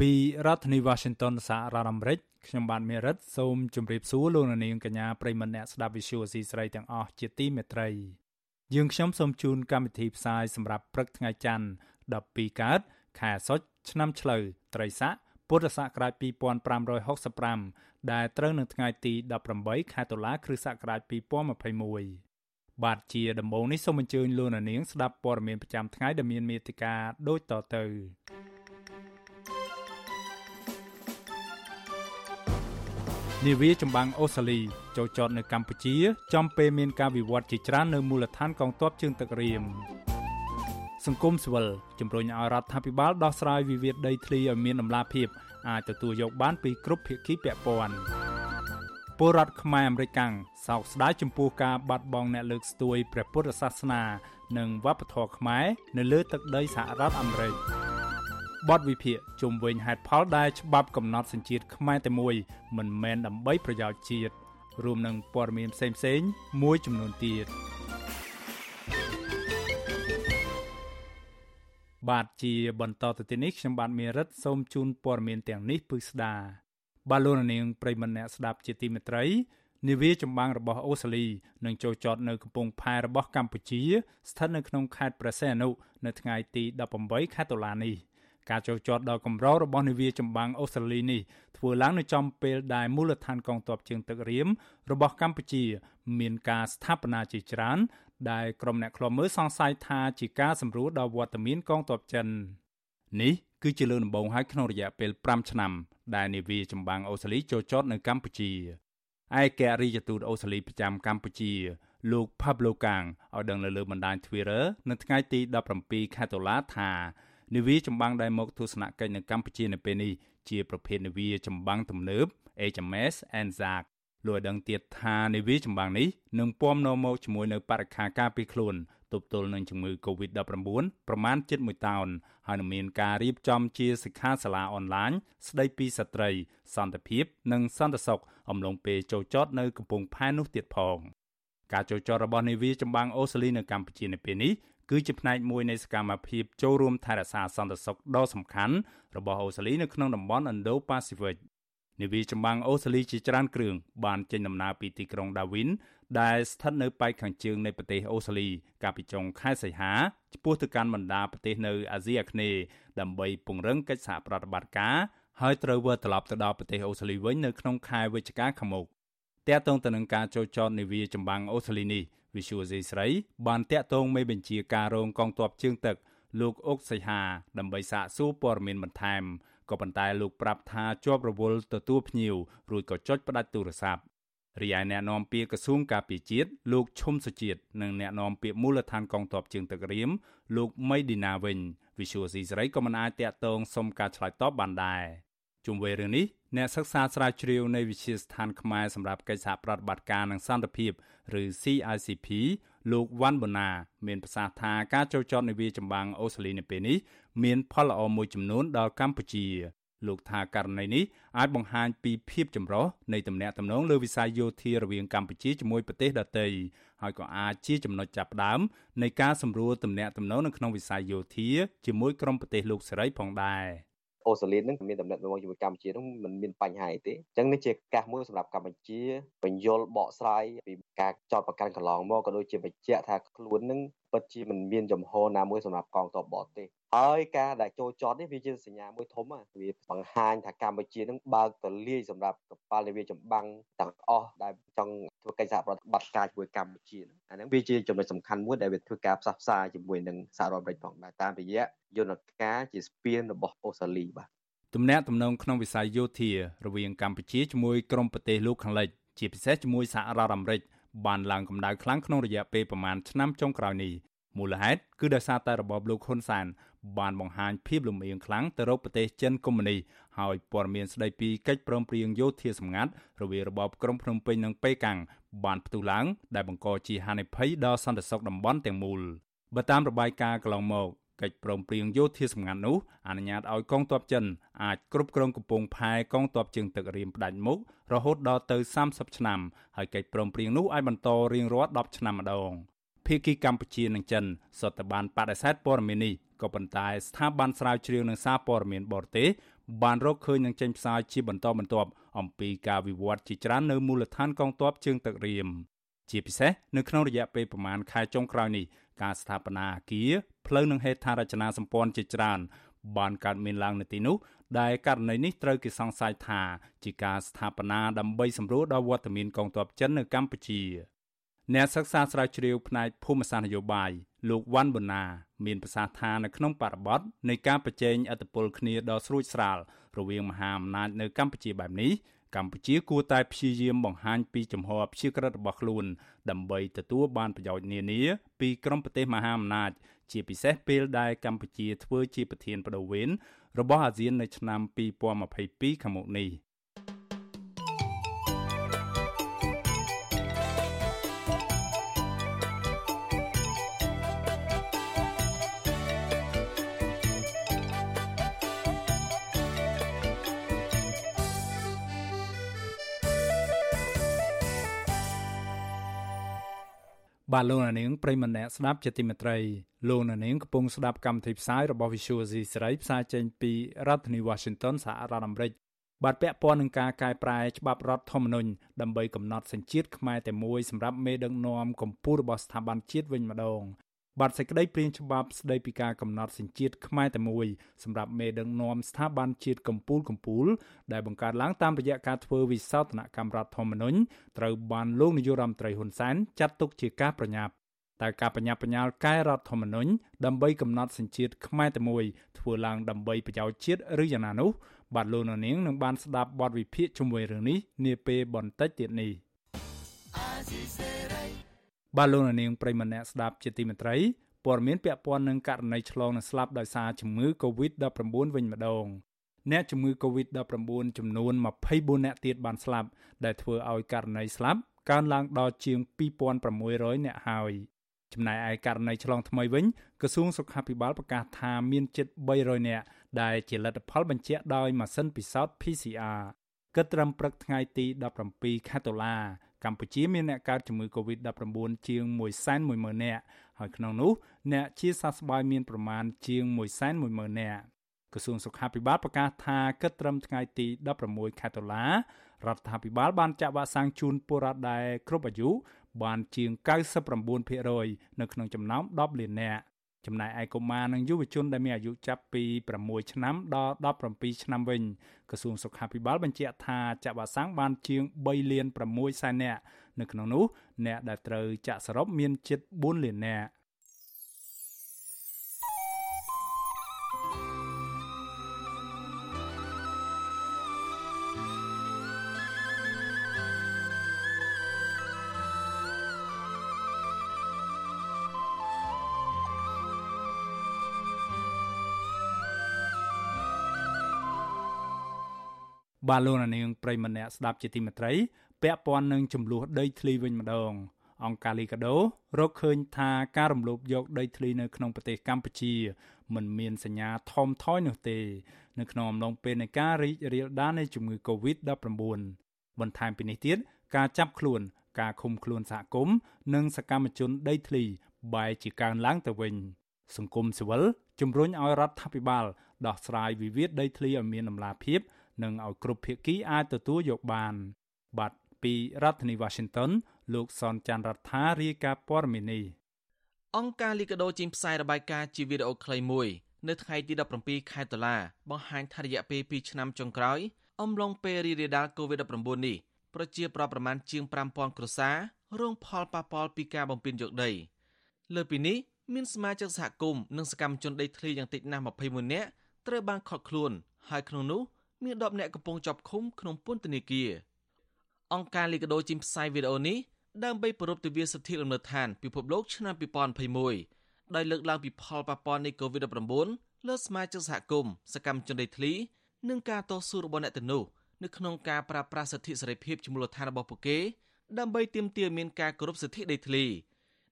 ពីរដ្ឋធានី Washington សហរដ្ឋអាមេរិកខ្ញុំបាទមេរិតសូមជម្រាបសួរលោកអ្នកនាងកញ្ញាប្រិមម្នាក់ស្ដាប់ Visual អាស៊ីសេរីទាំងអស់ជាទីមេត្រីយើងខ្ញុំសូមជូនកម្មវិធីផ្សាយសម្រាប់ព្រឹកថ្ងៃច័ន្ទ12កើតខែសុចឆ្នាំឆ្លូវត្រីស័កពុទ្ធសករាជ2565ដែលត្រូវនៅថ្ងៃទី18ខែតុលាគ្រិស្តសករាជ2021បាទជាដំបូងនេះសូមអញ្ជើញលោកអ្នកនាងស្ដាប់ព័ត៌មានប្រចាំថ្ងៃដែលមានមេត្តាដូចតទៅ នាវាចម្បាំងអូស្ត្រាលីចូលចតនៅកម្ពុជាចំពេលមានការវិវត្តជាច្រើននៅមូលដ្ឋានកងទ័ពជើងទឹករៀមសង្គមស៊ីវិលជំរុញឲ្យរដ្ឋាភិបាលដោះស្រាយវិវាទដីធ្លីឲ្យមានដំណាភាពអាចទទួលយកបានពីគ្រប់ភាគីពាក់ព័ន្ធពលរដ្ឋខ្មែរអមេរិកាំងសោកស្ដាយចំពោះការបាត់បង់អ្នកលើកស្ទួយព្រះពុទ្ធសាសនា និងវប្បធម៌ខ្មែរនៅលើទឹកដីសហរដ្ឋអាមេរិក បទវិភាគជុំវិញហេតុផលដែលច្បាប់កំណត់សញ្ជាតិខ្មែរតែមួយមិនមែនដើម្បីប្រយោជន៍ជាតិរួមនឹងព័ត៌មានផ្សេងៗមួយចំនួនទៀតបាទជាបន្តទៅទីនេះខ្ញុំបាទមេរិតសូមជូនព័ត៌មានទាំងនេះពឹស្ដាបាទលោកនាងប្រិមនៈស្ដាប់ជាទីមេត្រីនាវាចម្បាំងរបស់អូស្ត្រាលីនឹងចូលចតនៅកំពង់ផែរបស់កម្ពុជា ស្ថិតនៅក្នុងខេត្តព្រះសីហនុនៅថ្ងៃទី18ខែតុលានេះ ការចូលចតដ៏កម្ររបស់នាវាចម្បាំងអូស្ត្រាលីនេះធ្វើឡើងនៅចំពេលដែលមូលដ្ឋានកងទ័ពជើងទឹករៀមរបស់កម្ពុជា មានការស្ថាបនាជាច្រើន ដែលក្រុមអ្នកខ្លាំមើលសង្ស័យថាជាការសម្រួលដល់វត្តមានកងទ័ពចិននេះគឺជាលើកដំបូងហើយក្នុងរយៈពេល5ឆ្នាំដែលនាវាចម្បាំងអូស្ត្រាលីចូលចតនៅកម្ពុជាឯកអរិយទូតអូស្ត្រាលីប្រចាំកម្ពុជាលោក Pablo Kang ឲ្យដឹងនៅលើបណ្ដាញ Twitter នៅថ្ងៃទី17ខែតុលាថា នាវាចម្បាំងដែលមកទស្សនកិច្ចនៅកម្ពុជានៅពេលនេះជាប្រភេទនាវាចម្បាំងទំនើប HMS Anzac លោកឲ្យដឹងទៀតថានាវាចម្បាំងនេះនឹងពំនាំមកជាមួយនៅបរិខាការពីខ្លួនទប់ទល់នឹងជំងឺ Covid-19 ប្រមាណជិត1តោនហើយនឹងមានការរៀបចំជាសិក្ខាសាលាអនឡាញស្ដីពីស្ត្រី សន្តិភាព និងសន្តិសុខអំឡុងពេលចូលចតនៅកំពង់ផែនោះទៀតផងការចូលចតរបស់នាវាចម្បាំងអូស្ត្រាលីនៅកម្ពុជានៅពេលនេះ គឺជាផ្នែកមួយនៃសកម្មភាពចូលរួមថែរក្សាសន្តិសុខដ៏សំខាន់របស់អូស្ត្រាលីនៅក្នុងតំបន់ Indo-Pacific នាវាចម្បាំងអូស្ត្រាលីជាច្រើនគ្រឿងបានចេញដំណើរពីទីក្រុង Darwin ដែលស្ថិតនៅប៉ែកខាងជើងនៃប្រទេសអូស្ត្រាលីកាលពីចុងខែសីហាឆ្ពោះទៅកាន់បណ្ដាប្រទេសនៅអាស៊ីអាគ្នេយ៍ដើម្បីពង្រឹងកិច្ចសហប្រតិបត្តិការហើយត្រូវវិលត្រឡប់ទៅដល់ប្រទេសអូស្ត្រាលីវិញនៅក្នុងខែវិច្ឆិកាខាងមុខតាក់ទងទៅនឹងការចូលចតនាវាចម្បាំងអូស្ត្រាលីនេះ Visual Asia ស្រីបានតាក់ទងមេបញ្ជាការរងកងទ័ពជើងទឹកលោកអុកសីហាដើម្បីសាកសួរព័ត៌មានបន្ថែមក៏ប៉ុន្តែលោកប្រាប់ថាជាប់រវល់ទទួលភ្ញៀវរួចក៏ចុចផ្ដាច់ទូរស័ព្ទរីឯអ្នកនាំពាក្យក្រសួងការពារជាតិលោកឈុំសុជាតិនិងអ្នកនាំពាក្យមូលដ្ឋានកងទ័ពជើងទឹករៀមលោកមីឌីណាវិញ Visual C សេរីក៏មិនអាចតាក់ទងសុំការឆ្លើយតបបានដែរជុំវិញរឿងនេះ អ្នកសិក្សាស្រាវជ្រាវនៃវិទ្យាស្ថានខ្មែរសម្រាប់កិច្ចសហប្រតិបត្តិការនិងសន្តិភាពឬ CICP លោកវ៉ាន់បូណា មានប្រសាសន៍ថាការចូលចតនាវាចម្បាំងអូស្ត្រាលីនៅពេលនេះមានផលល្អមួយចំនួនដល់កម្ពុជា លោកថាករណីនេះអាចបង្ហាញពីភាពចម្រុះនៃទំនាក់ទំនងលើវិស័យយោធារវាងកម្ពុជាជាមួយប្រទេសដទៃហើយក៏អាចជាចំណុចចាប់ផ្ដើមនៃការសម្រួលទំនាក់ទំនងនៅក្នុងវិស័យយោធាជាមួយក្រុមប្រទេសលោកសេរីផងដែរ។ អូស្ត្រាលីនឹងមានតំណែងមកជាមួយកម្ពុជានឹងមិនមានបញ្ហាអីទេអញ្ចឹងនេះជាកាសមួយសម្រាប់កម្ពុជាបញ្យលបកស្រាយពីការចោតប្រកាន់កន្លងមកក៏ដូចជាបញ្ជាក់ថាខ្លួននឹងពិតជាមិនមានចំហណាមួយសម្រាប់កងទ័ពបរទេស ហើយការដែលចូលចតនេះវាជាសញ្ញាមួយធំវាបង្ហាញថាកម្ពុជានឹងបើកទលាយសម្រាប់កប៉ាល់នាវាចម្បាំងទាំងអស់ដែលចង់ធ្វើកិច្ចសហប្រតិបត្តិការជាមួយកម្ពុជាអាហ្នឹងវាជាចំណុចសំខាន់មួយដែលវាធ្វើការផ្សះផ្សាជាមួយនឹងសហរដ្ឋអាមេរិកផងដែរតាមរយៈយន្តការជាស្ពានរបស់អូស្ត្រាលីបាទទំនាក់ទំនងក្នុងវិស័យយោធា រវាងកម្ពុជាជាមួយក្រុមប្រទេសលោកខាងលិចជាពិសេសជាមួយសហរដ្ឋអាមេរិកបានឡើងកម្ដៅខ្លាំងក្នុងរយៈពេលប្រមាណឆ្នាំចុងក្រោយនេះមូលហេតុគឺដោយសារតែរបបលោកហ៊ុនសែន បានបង្ហាញភាពលំអៀងខ្លាំងទៅរកប្រទេសចិនកុម្មុយនីហើយព័ត៌មានស្ដីពីកិច្ចព្រមព្រៀងយោធាសម្ងាត់រវាងរបបក្រុងភ្នំពេញនិងប៉េកាំងបានផ្ទុះឡើងដែលបង្កជាហានិភ័យដល់សន្តិសុខតំបន់ទាំងមូលបើតាមរបាយការណ៍កន្លងមកកិច្ចព្រមព្រៀងយោធាសម្ងាត់នោះអនុញ្ញាតឲ្យកងទ័ពចិនអាចគ្រប់គ្រងកំពង់ផែកងទ័ពជើងទឹករៀមផ្ដាច់មុខរហូតដល់ទៅ30ឆ្នាំហើយកិច្ចព្រមព្រៀងនោះអាចបន្តរៀងរាល់10ឆ្នាំម្ដងភាគីកម្ពុជានិងចិនសុទ្ធតែបានបដិសេធព័ត៌មាននេះ ក៏ប៉ុន្តែស្ថាប័នស្រាវជ្រាវនឹងសារព័ត៌មានបរទេសបានរកឃើញនឹងចេញផ្សាយជាបន្តបន្ទាប់អំពីការវិវត្តជាច្រើននៅមូលដ្ឋានកងទ័ពជើងទឹករៀមជាពិសេសនៅក្នុងរយៈពេលប្រមាណខែចុងក្រោយនេះការស្ថាបនាអគារផ្លូវនិងហេដ្ឋារចនាសម្ព័ន្ធជាច្រើនបានកើតមានឡើងនៅទីនោះដែលករណីនេះត្រូវគេសង្ស័យថាជាការស្ថាបនាដើម្បីសម្រួលដល់វត្តមានកងទ័ពចិននៅកម្ពុជាអ្នកសិក្សាស្រាវជ្រាវផ្នែកភូមិសាស្ត្រនយោបាយ លោកវ៉ាន់បូណា មានប្រសាសន៍ថានៅក្នុងបរិបទនៃការប្រជែងអធិបុលគ្នាដ៏ស្រួចស្រាលរវាងមហាអំណាចនៅកម្ពុជាបែបនេះកម្ពុជាគួរតែព្យាយាមបង្ហាញពីចំហព្យាក្រឹតរបស់ខ្លួន ដើម្បីទទួលបានប្រយោជន៍នានា ពីក្រុមប្រទេសមហាអំណាច ជាពិសេសពេលដែលកម្ពុជាធ្វើជាប្រធានបដូវវេនរបស់អាស៊ាននៅឆ្នាំ2022ខាងមុខនេះ បាទលោកនាងប្រិមម្នាក់ស្ដាប់ជាទីមេត្រីលោកនាងកំពុងស្ដាប់កម្មវិធីផ្សាយរបស់ Visual C សេរីផ្សាយចេញពីរដ្ឋធានី Washington សហរដ្ឋអាមេរិកបាទពាក់ព័ន្ធនឹងការកែប្រែច្បាប់រដ្ឋធម្មនុញ្ញដើម្បីកំណត់សញ្ជាតិខ្មែរតែមួយសម្រាប់មេដឹកនាំកម្ពុជារបស់ស្ថាប័នជាតិវិញម្ដង បាទសេចក្តីព្រាងច្បាប់ស្តីពីការកំណត់សញ្ជាតិខ្មែរតែមួយសម្រាប់មេដឹកនាំស្ថាប័នជាតិកម្ពុជាកម្ពុជាដែលបង្កើតឡើងតាមរយៈការធ្វើវិសោធនកម្មរដ្ឋធម្មនុញ្ញត្រូវបានលោកនាយករដ្ឋមន្ត្រីហ៊ុនសែនចាត់ទុកជាការប្រញាប់តែការបញ្ញាបញ្ញាលកែរដ្ឋធម្មនុញ្ញដើម្បីកំណត់សញ្ជាតិខ្មែរតែមួយធ្វើឡើងដើម្បីប្រយោជន៍ជាតិឬយ៉ាងណានោះបាទលោកនាងនឹងបានស្ដាប់បទវិភាគជាមួយរឿងនេះនាពេលបន្តិចទៀតនេះ បាទលោកនាងប្រិមម្នាក់ស្ដាប់ជាទីមេត្រីព័ត៌មានពាក់ព័ន្ធនឹងករណីឆ្លងនិងស្លាប់ដោយសារជំងឺ Covid-19 វិញម្ដងអ្នកជំងឺ Covid-19 ចំនួន24អ្នកទៀតបានស្លាប់ដែលធ្វើឲ្យករណីស្លាប់កើនឡើងដល់ជាង2600អ្នកហើយចំណែកឯករណីឆ្លងថ្មីវិញក្រសួងសុខាភិបាលប្រកាសថាមានជិត300អ្នកដែលជាលទ្ធផលបញ្ជាក់ដោយម៉ាស៊ីនពិសោធន៍ PCR គិតត្រឹមព្រឹកថ្ងៃទី17ខែតុលា កម្ពុជាមានអ្នកកើតជំងឺ Covid-19 ជាង110,000នាក់ហើយក្នុងនោះអ្នកជាសះស្បើយមានប្រមាណជាង110,000នាក់ក្រសួងសុខាភិបាលប្រកាសថាគិតត្រឹមថ្ងៃទី16ខែតុលារដ្ឋាភិបាលបានចាក់វ៉ាក់សាំងជូនពលរដ្ឋដែលគ្រប់អាយុបានជាង99%នៅក្នុងចំណោម10លាននាក់ ចំណែកឯកុមារនិងយុវជនដែលមានអាយុចាប់ពី6ឆ្នាំដល់17ឆ្នាំវិញក្រសួងសុខាភិបាលបញ្ជាក់ថាចាក់វ៉ាក់សាំងបានជាង3លាន6សែននាក់នៅក្នុងនោះអ្នកដែលត្រូវចាក់សរុបមានជិត4លាននាក់ បាទលោកនាងប្រិមម្នាក់ស្ដាប់ជាទីមេត្រីពាក់ព័ន្ធនឹងចំនួនដីធ្លីវិញម្ដង អង្គការលីកាដូរកឃើញថាការរំលោភយកដីធ្លីនៅក្នុងប្រទេសកម្ពុជាមិនមានសញ្ញាថមថយនោះទេ នៅក្នុងអំឡុងពេលនៃការរីករាលដាលនៃជំងឺ Covid-19 បន្ថែមពីនេះទៀតការចាប់ខ្លួន ការឃុំខ្លួនសហគមន៍និងសកម្មជនដីធ្លីបែរជាកើនឡើងទៅវិញសង្គមស៊ីវិលជំរុញឲ្យរដ្ឋាភិបាលដោះស្រាយវិវាទដីធ្លីឲ្យមានដំណាភាព និងឲ្យគ្រប់ភាគីអាចទទួលយកបាន បាទពីរដ្ឋធានី Washington លោកសនច័ន្ទរដ្ឋារាយការណ៍ព័ត៌មាននេះអង្គការលីកាដូចេញផ្សាយរបាយការណ៍ជាវីដេអូខ្លីមួយ នៅថ្ងៃទី17ខែតុលាបង្ហាញថារយៈពេល2ឆ្នាំចុងក្រោយអំឡុងពេលរីករាលដាល COVID-19 នេះប្រជាប្រដ្ឋប្រមាណជាង5000គ្រួសាររងផលប៉ះពាល់ពីការបំពេញយកដី លើពីនេះមានសមាជិកសហគមន៍និងសកម្មជនដីធ្លីយ៉ាងតិចណាស់21នាក់ត្រូវបានឃាត់ខ្លួនហើយក្នុងនោះ មាន10នាក់កំពុងជាប់ឃុំក្នុងពន្ធនាគារអង្គការលីកាដូជីមផ្សាយវីដេអូនេះដើម្បីប្រពៃទិវាសិទ្ធិលំនៅឋានពិភពលោកឆ្នាំ2021ដោយលើកឡើងពីផលប៉ះពាល់នៃ COVID-19 លើសមាជិកសហគមន៍សកម្មជនដីធ្លីនិងការតស៊ូរបស់អ្នកទាំងនោះនៅក្នុងការប្រើប្រាស់សិទ្ធិសេរីភាពជាមូលដ្ឋានរបស់ពួកគេដើម្បីទាមទារមានការគោរពសិទ្ធិដីធ្លី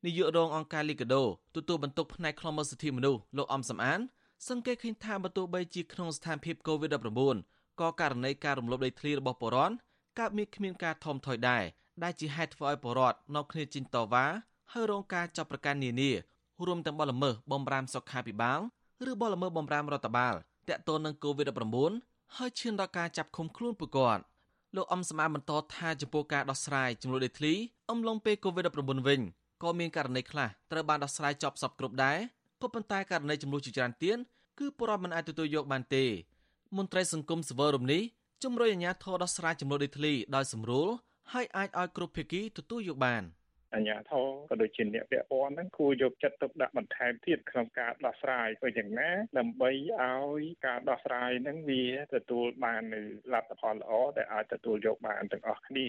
នាយករងអង្គការលីកាដូទទួលបន្ទុកផ្នែកខ្លំមើលសិទ្ធិមនុស្សលោកអំសំអាន សង្កេតឃើញថាបើទោះបីជាក្នុងស្ថានភាព COVID-19 ក៏ករណីការរំលោភដីធ្លីរបស់ពលរដ្ឋកើតមានគ្មានការថមថយដែរដែលជាហេតុធ្វើឲ្យពលរដ្ឋនៅគ្នាជិញតវ៉ាហើយរងការចាប់ប្រកាន់នានារួមទាំងបទល្មើសបំរាមសុខាភិបាលឬបទល្មើសបំរាមរដ្ឋបាលតាក់ទងនឹង COVID-19 ហើយឈានដល់ការចាប់ឃុំខ្លួនពួកគាត់លោកអំសមាបន្តថាចំពោះការដោះស្រាយចំនួនដីធ្លីអំឡុងពេល COVID-19 វិញក៏មានករណីខ្លះត្រូវបានដោះស្រាយចប់សពគ្រប់ដែរក៏ប៉ុន្តែករណីចំនួនជាច្រើនទៀតគឺពលរដ្ឋមិនអាចទទួលយកបានទេ មន្ត្រីសង្គមសវររំនេះជំរុញអាជ្ញាធរដោះស្រាយចំនួនដីធ្លីដោយសម្រួលហើយអាចឲ្យគ្រប់ភាគីទទួលយកបាន។អញ្ញាធរក៏ដូចជាអ្នកពាក់ព័ន្ធហ្នឹងគួរយកចិត្តទុកដាក់បន្ថែមទៀតក្នុងការដោះស្រាយទៅយ៉ាងណាដើម្បីឲ្យការដោះស្រាយហ្នឹងវាទទួលបាននូវលទ្ធផលល្អដែលអាចទទួលយកបានទាំងអស់គ្នា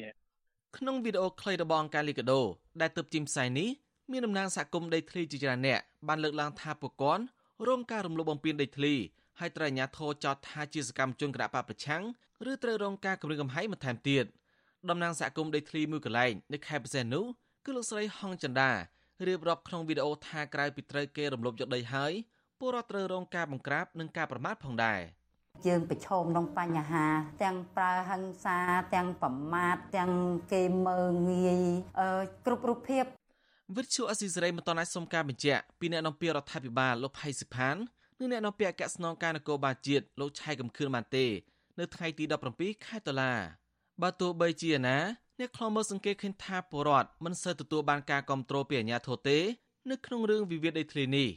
ក្នុងវីដេអូខ្លីរបស់អង្គការលីកាដូដែលទើបជិះផ្សាយនេះមានតំណាងសហគមន៍ដីធ្លីជាច្រើនអ្នកបានលើកឡើងថាពួកគាត់រងការរំលោភបំពានដីធ្លី ហើយត្រូវអាជ្ញាធរចោទថាជាសកម្មជនគណបកប្រឆាំងឬត្រូវរងការគំរាមកំហែងបន្ថែមទៀតតំណាងសហគមន៍ដីធ្លីមួយកន្លែងនៅខេត្តបរសេនុគឺលោកស្រីហងចន្ទារៀបរាប់ក្នុងវីដេអូថាក្រៅពីត្រូវគេរំលោភយកដីហើយពលរដ្ឋត្រូវរងការបង្ក្រាបនិងការប្រមាថផងដែរយើងប្រឈមក្នុងបញ្ហា ទាំងប្រើហិង្សាទាំងប្រមាថទាំងគេមើងងាយគ្រប់រូបភាពវិទ្យុអស៊ីសេរីមិនតន់អាចសុំការបញ្ជាក់ពីអ្នកនាំពាក្យរដ្ឋាភិបាលលោកផៃសិផាន និងអ្នកនាំពាក្យអគ្គស្នងការនគរបាលជាតិលោកឆៃកំខឿនបានទេនៅថ្ងៃទី17ខែតុលាបើទោះបីជាណាអ្នកខ្លមើលសង្កេតឃើញថាពលរដ្ឋមិនសូវទទួលបានការគ្រប់គ្រងពីអាជ្ញាធរទេ នៅក្នុងរឿងវិវាទដីធ្លីនេះ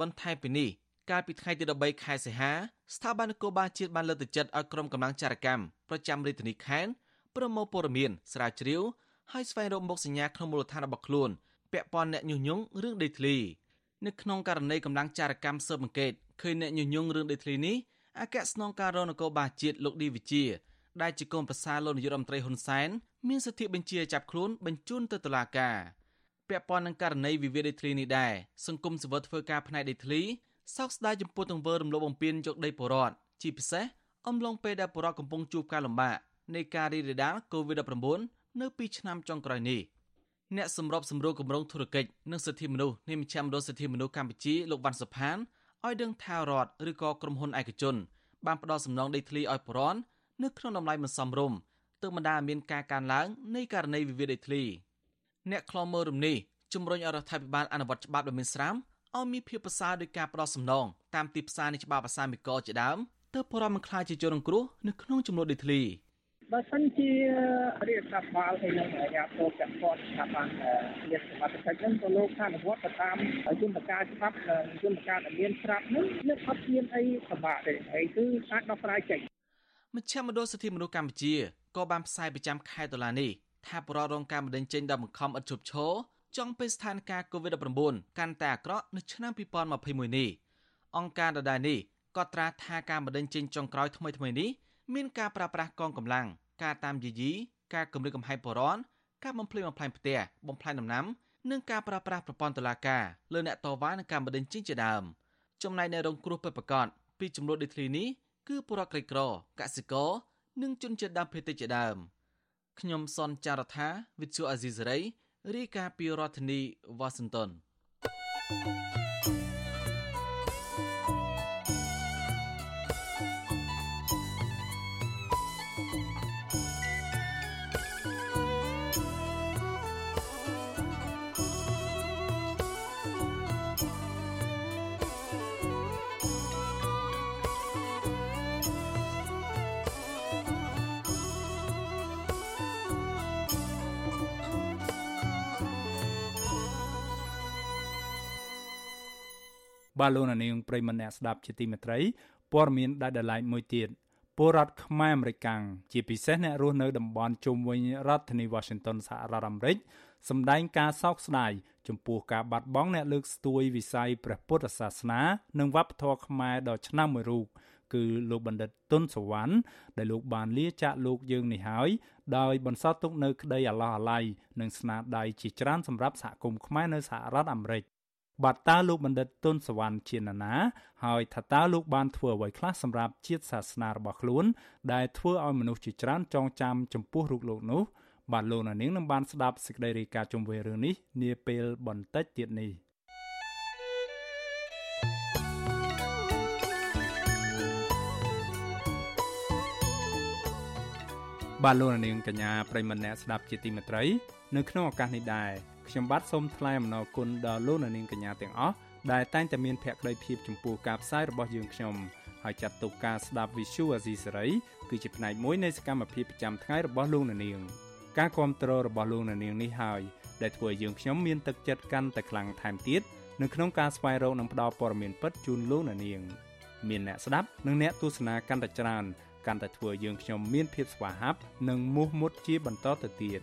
បន្ថែមពីនេះកាលពីថ្ងៃទី13ខែសីហាស្ថាប័ននគរបាលជាតិបានលើកទឹកចិត្តឲ្យក្រុមកម្លាំងចារកម្មប្រចាំរាជធានីខេត្តប្រមូលព័ត៌មានស្រាវជ្រាវហើយស្វែងរកមុខសញ្ញាក្នុងមូលដ្ឋានរបស់ខ្លួនពាក់ព័ន្ធអ្នកញុះញង់រឿងដីធ្លី នៅក្នុងករណីកម្លាំងចារកម្មស៊ើបអង្កេតឃើញអ្នកញុះញង់រឿងដីធ្លីនេះអគ្គស្នងការរងនគរបាលជាតិលោកឌីវិជាដែលជាកូនប្រសារលោកនាយរដ្ឋមន្ត្រីហ៊ុនសែនមានសិទ្ធិបញ្ជាចាប់ខ្លួនបញ្ជូនទៅតុលាការពាក់ព័ន្ធនឹងករណីវិវាទដីធ្លីនេះដែរសង្គមសិវិលធ្វើការផ្នែកដីធ្លីសោកស្ដាយចំពោះទង្វើរំលោភបំពានយកដីបរដ្ឋជាពិសេសអំឡុងពេលដែលបរដ្ឋកំពុងជួបការលំបាកនៃការរីករាលដាល COVID-19 នៅពីឆ្នាំចុងក្រោយនេះ អ្នកសម្របសម្រួលគម្រោងធុរកិច្ចនិងសិទ្ធិមនុស្សនៃមជ្ឈមណ្ឌលសិទ្ធិមនុស្សកម្ពុជាលោកវ៉ាន់សុផានឲ្យដឹងថារដ្ឋឬក៏ក្រុមហ៊ុនឯកជន បានផ្ដល់សំណងដីធ្លីឲ្យបរដ្ឋនៅក្នុងតម្លៃមិនសមរម្យទើបបណ្ដាមានការកើនឡើងនៃករណីវិវាទដីធ្លីអ្នកខ្លំមើលរំនេះជំរុញឲ្យរដ្ឋាភិបាលអនុវត្តច្បាប់ដ៏មានស្រាមឲ្យមានភាពប្រសើរដោយការផ្ដោតសំណងតាមទីផ្សារនៃច្បាប់ភាសាមីកជាដើមទើបប្រមមិនខ្លាចជាជនរងគ្រោះនៅក្នុងចំនួនដីធ្លី បើសិនជារាជរដ្ឋបាលហើយនឹងអាជ្ញាធរពាក់ព័ន្ធថាបានមានសមត្ថកិច្ចនឹងទៅលោកអនុវត្តទៅតាមយន្តការច្បាប់និងយន្តការដែលមានស្រាប់នឹងនឹងអត់មានអីពិបាកទេហើយគឺអាចដោះស្រាយចេញមជ្ឈមណ្ឌលសិទ្ធិមនុស្សកម្ពុជាក៏បានផ្សាយប្រចាំខែតុលានេះថាបរិរងការបណ្ដឹងចេញដល់បង្ខំឥតឈប់ឈរចង់ពេលស្ថានភាព COVID-19 កាន់តែអាក្រក់នៅឆ្នាំ2021នេះអង្គការដដែលនេះក៏ត្រាស់ថាការបណ្ដឹងចេញចុងក្រោយថ្មីថ្មីនេះ មានការប្រើប្រាស់កងកម្លាំងការតាមយាយីការគម្រាមកំហែងបរិរការបំផ្លិចបំផ្លាញផ្ទះបំផ្លាញដំណាំនិងការប្រើប្រាស់ប្រព័ន្ធតុលាការលើអ្នកតវ៉ានឹងការបណ្ដឹងចេញជាដើមចំណែកនៅរងគ្រោះពិតប្រាកដពីចំនួនដីធ្លីនេះគឺពលរដ្ឋក្រីក្រកសិករនិងជនជាតិដើមភាគតិចជាដើមខ្ញុំសនចាររថាវិទ្យុអាស៊ីសេរីរាយការណ៍ពីរដ្ឋធានីវ៉ាស៊ីនតោន thank you បាទលោកនាងប្រិមម្នាក់ស្ដាប់ជាទីមេត្រីព័ត៌មានដែលដライមួយទៀតពលរដ្ឋខ្មែរអមេរិកាំងជាពិសេសអ្នករស់នៅតំបន់ជុំវិញរដ្ឋធានី Washington សហរដ្ឋអាមេរិកសម្ដែងការសោកស្ដាយចំពោះការបាត់បង់អ្នកលើកស្ទួយវិស័យព្រះពុទ្ធសាសនា និងវប្បធម៌ខ្មែរដ៏ឆ្នើមមួយរូបគឺលោកបណ្ឌិតទុនសវណ្ណដែលលោកបានលាចាកលោកយើងនេះហើយដោយបន្សល់ទុកនៅក្តីអាឡោះអាល័យនិងស្នាដៃជាច្រើនសម្រាប់សហគមន៍ខ្មែរនៅសហរដ្ឋអាមេរិក បាទតើលោកបណ្ឌិតទុនសវណ្ណជាណានាហើយថាតើលោកបានធ្វើអ្វីខ្លះសម្រាប់ជាតិសាសនារបស់ខ្លួន ដែលធ្វើឲ្យមនុស្សជាច្រើនចងចាំចំពោះរូបលោកនោះបាទលោកនាងនឹងបានស្ដាប់សេចក្តីរាយការណ៍ជុំវិញរឿងនេះនាពេលបន្តិចទៀតនេះបាទលោកនាងកញ្ញាប្រិមម្នាក់ស្ដាប់ជាទីមេត្រី នៅក្នុងឱកាសនេះដែរ ខ្ញុំបាទសូមថ្លែងអំណរគុណដល់លោកនាងកញ្ញាទាំងអស់ដែលតែងតែមានភក្ដីភាពចំពោះការផ្សាយរបស់យើងខ្ញុំហើយចាត់ទុកការស្ដាប់ Visual Asia សេរីគឺជាផ្នែកមួយនៃសកម្មភាពប្រចាំថ្ងៃរបស់លោកនាងការគ្រប់គ្រងរបស់លោកនាងនេះហើយដែលធ្វើឲ្យយើងខ្ញុំមានទឹកចិត្តកាន់តែខ្លាំងថែមទៀតនៅក្នុងការស្វែងរកនិងផ្តល់ព័ត៌មានពិតជូនលោកនាងមានអ្នកស្ដាប់និងអ្នកទស្សនាកាន់តែច្រើនកាន់តែធ្វើយើងខ្ញុំមានភាពស្វាហាប់និងមោះមុតជាបន្តទៅទៀត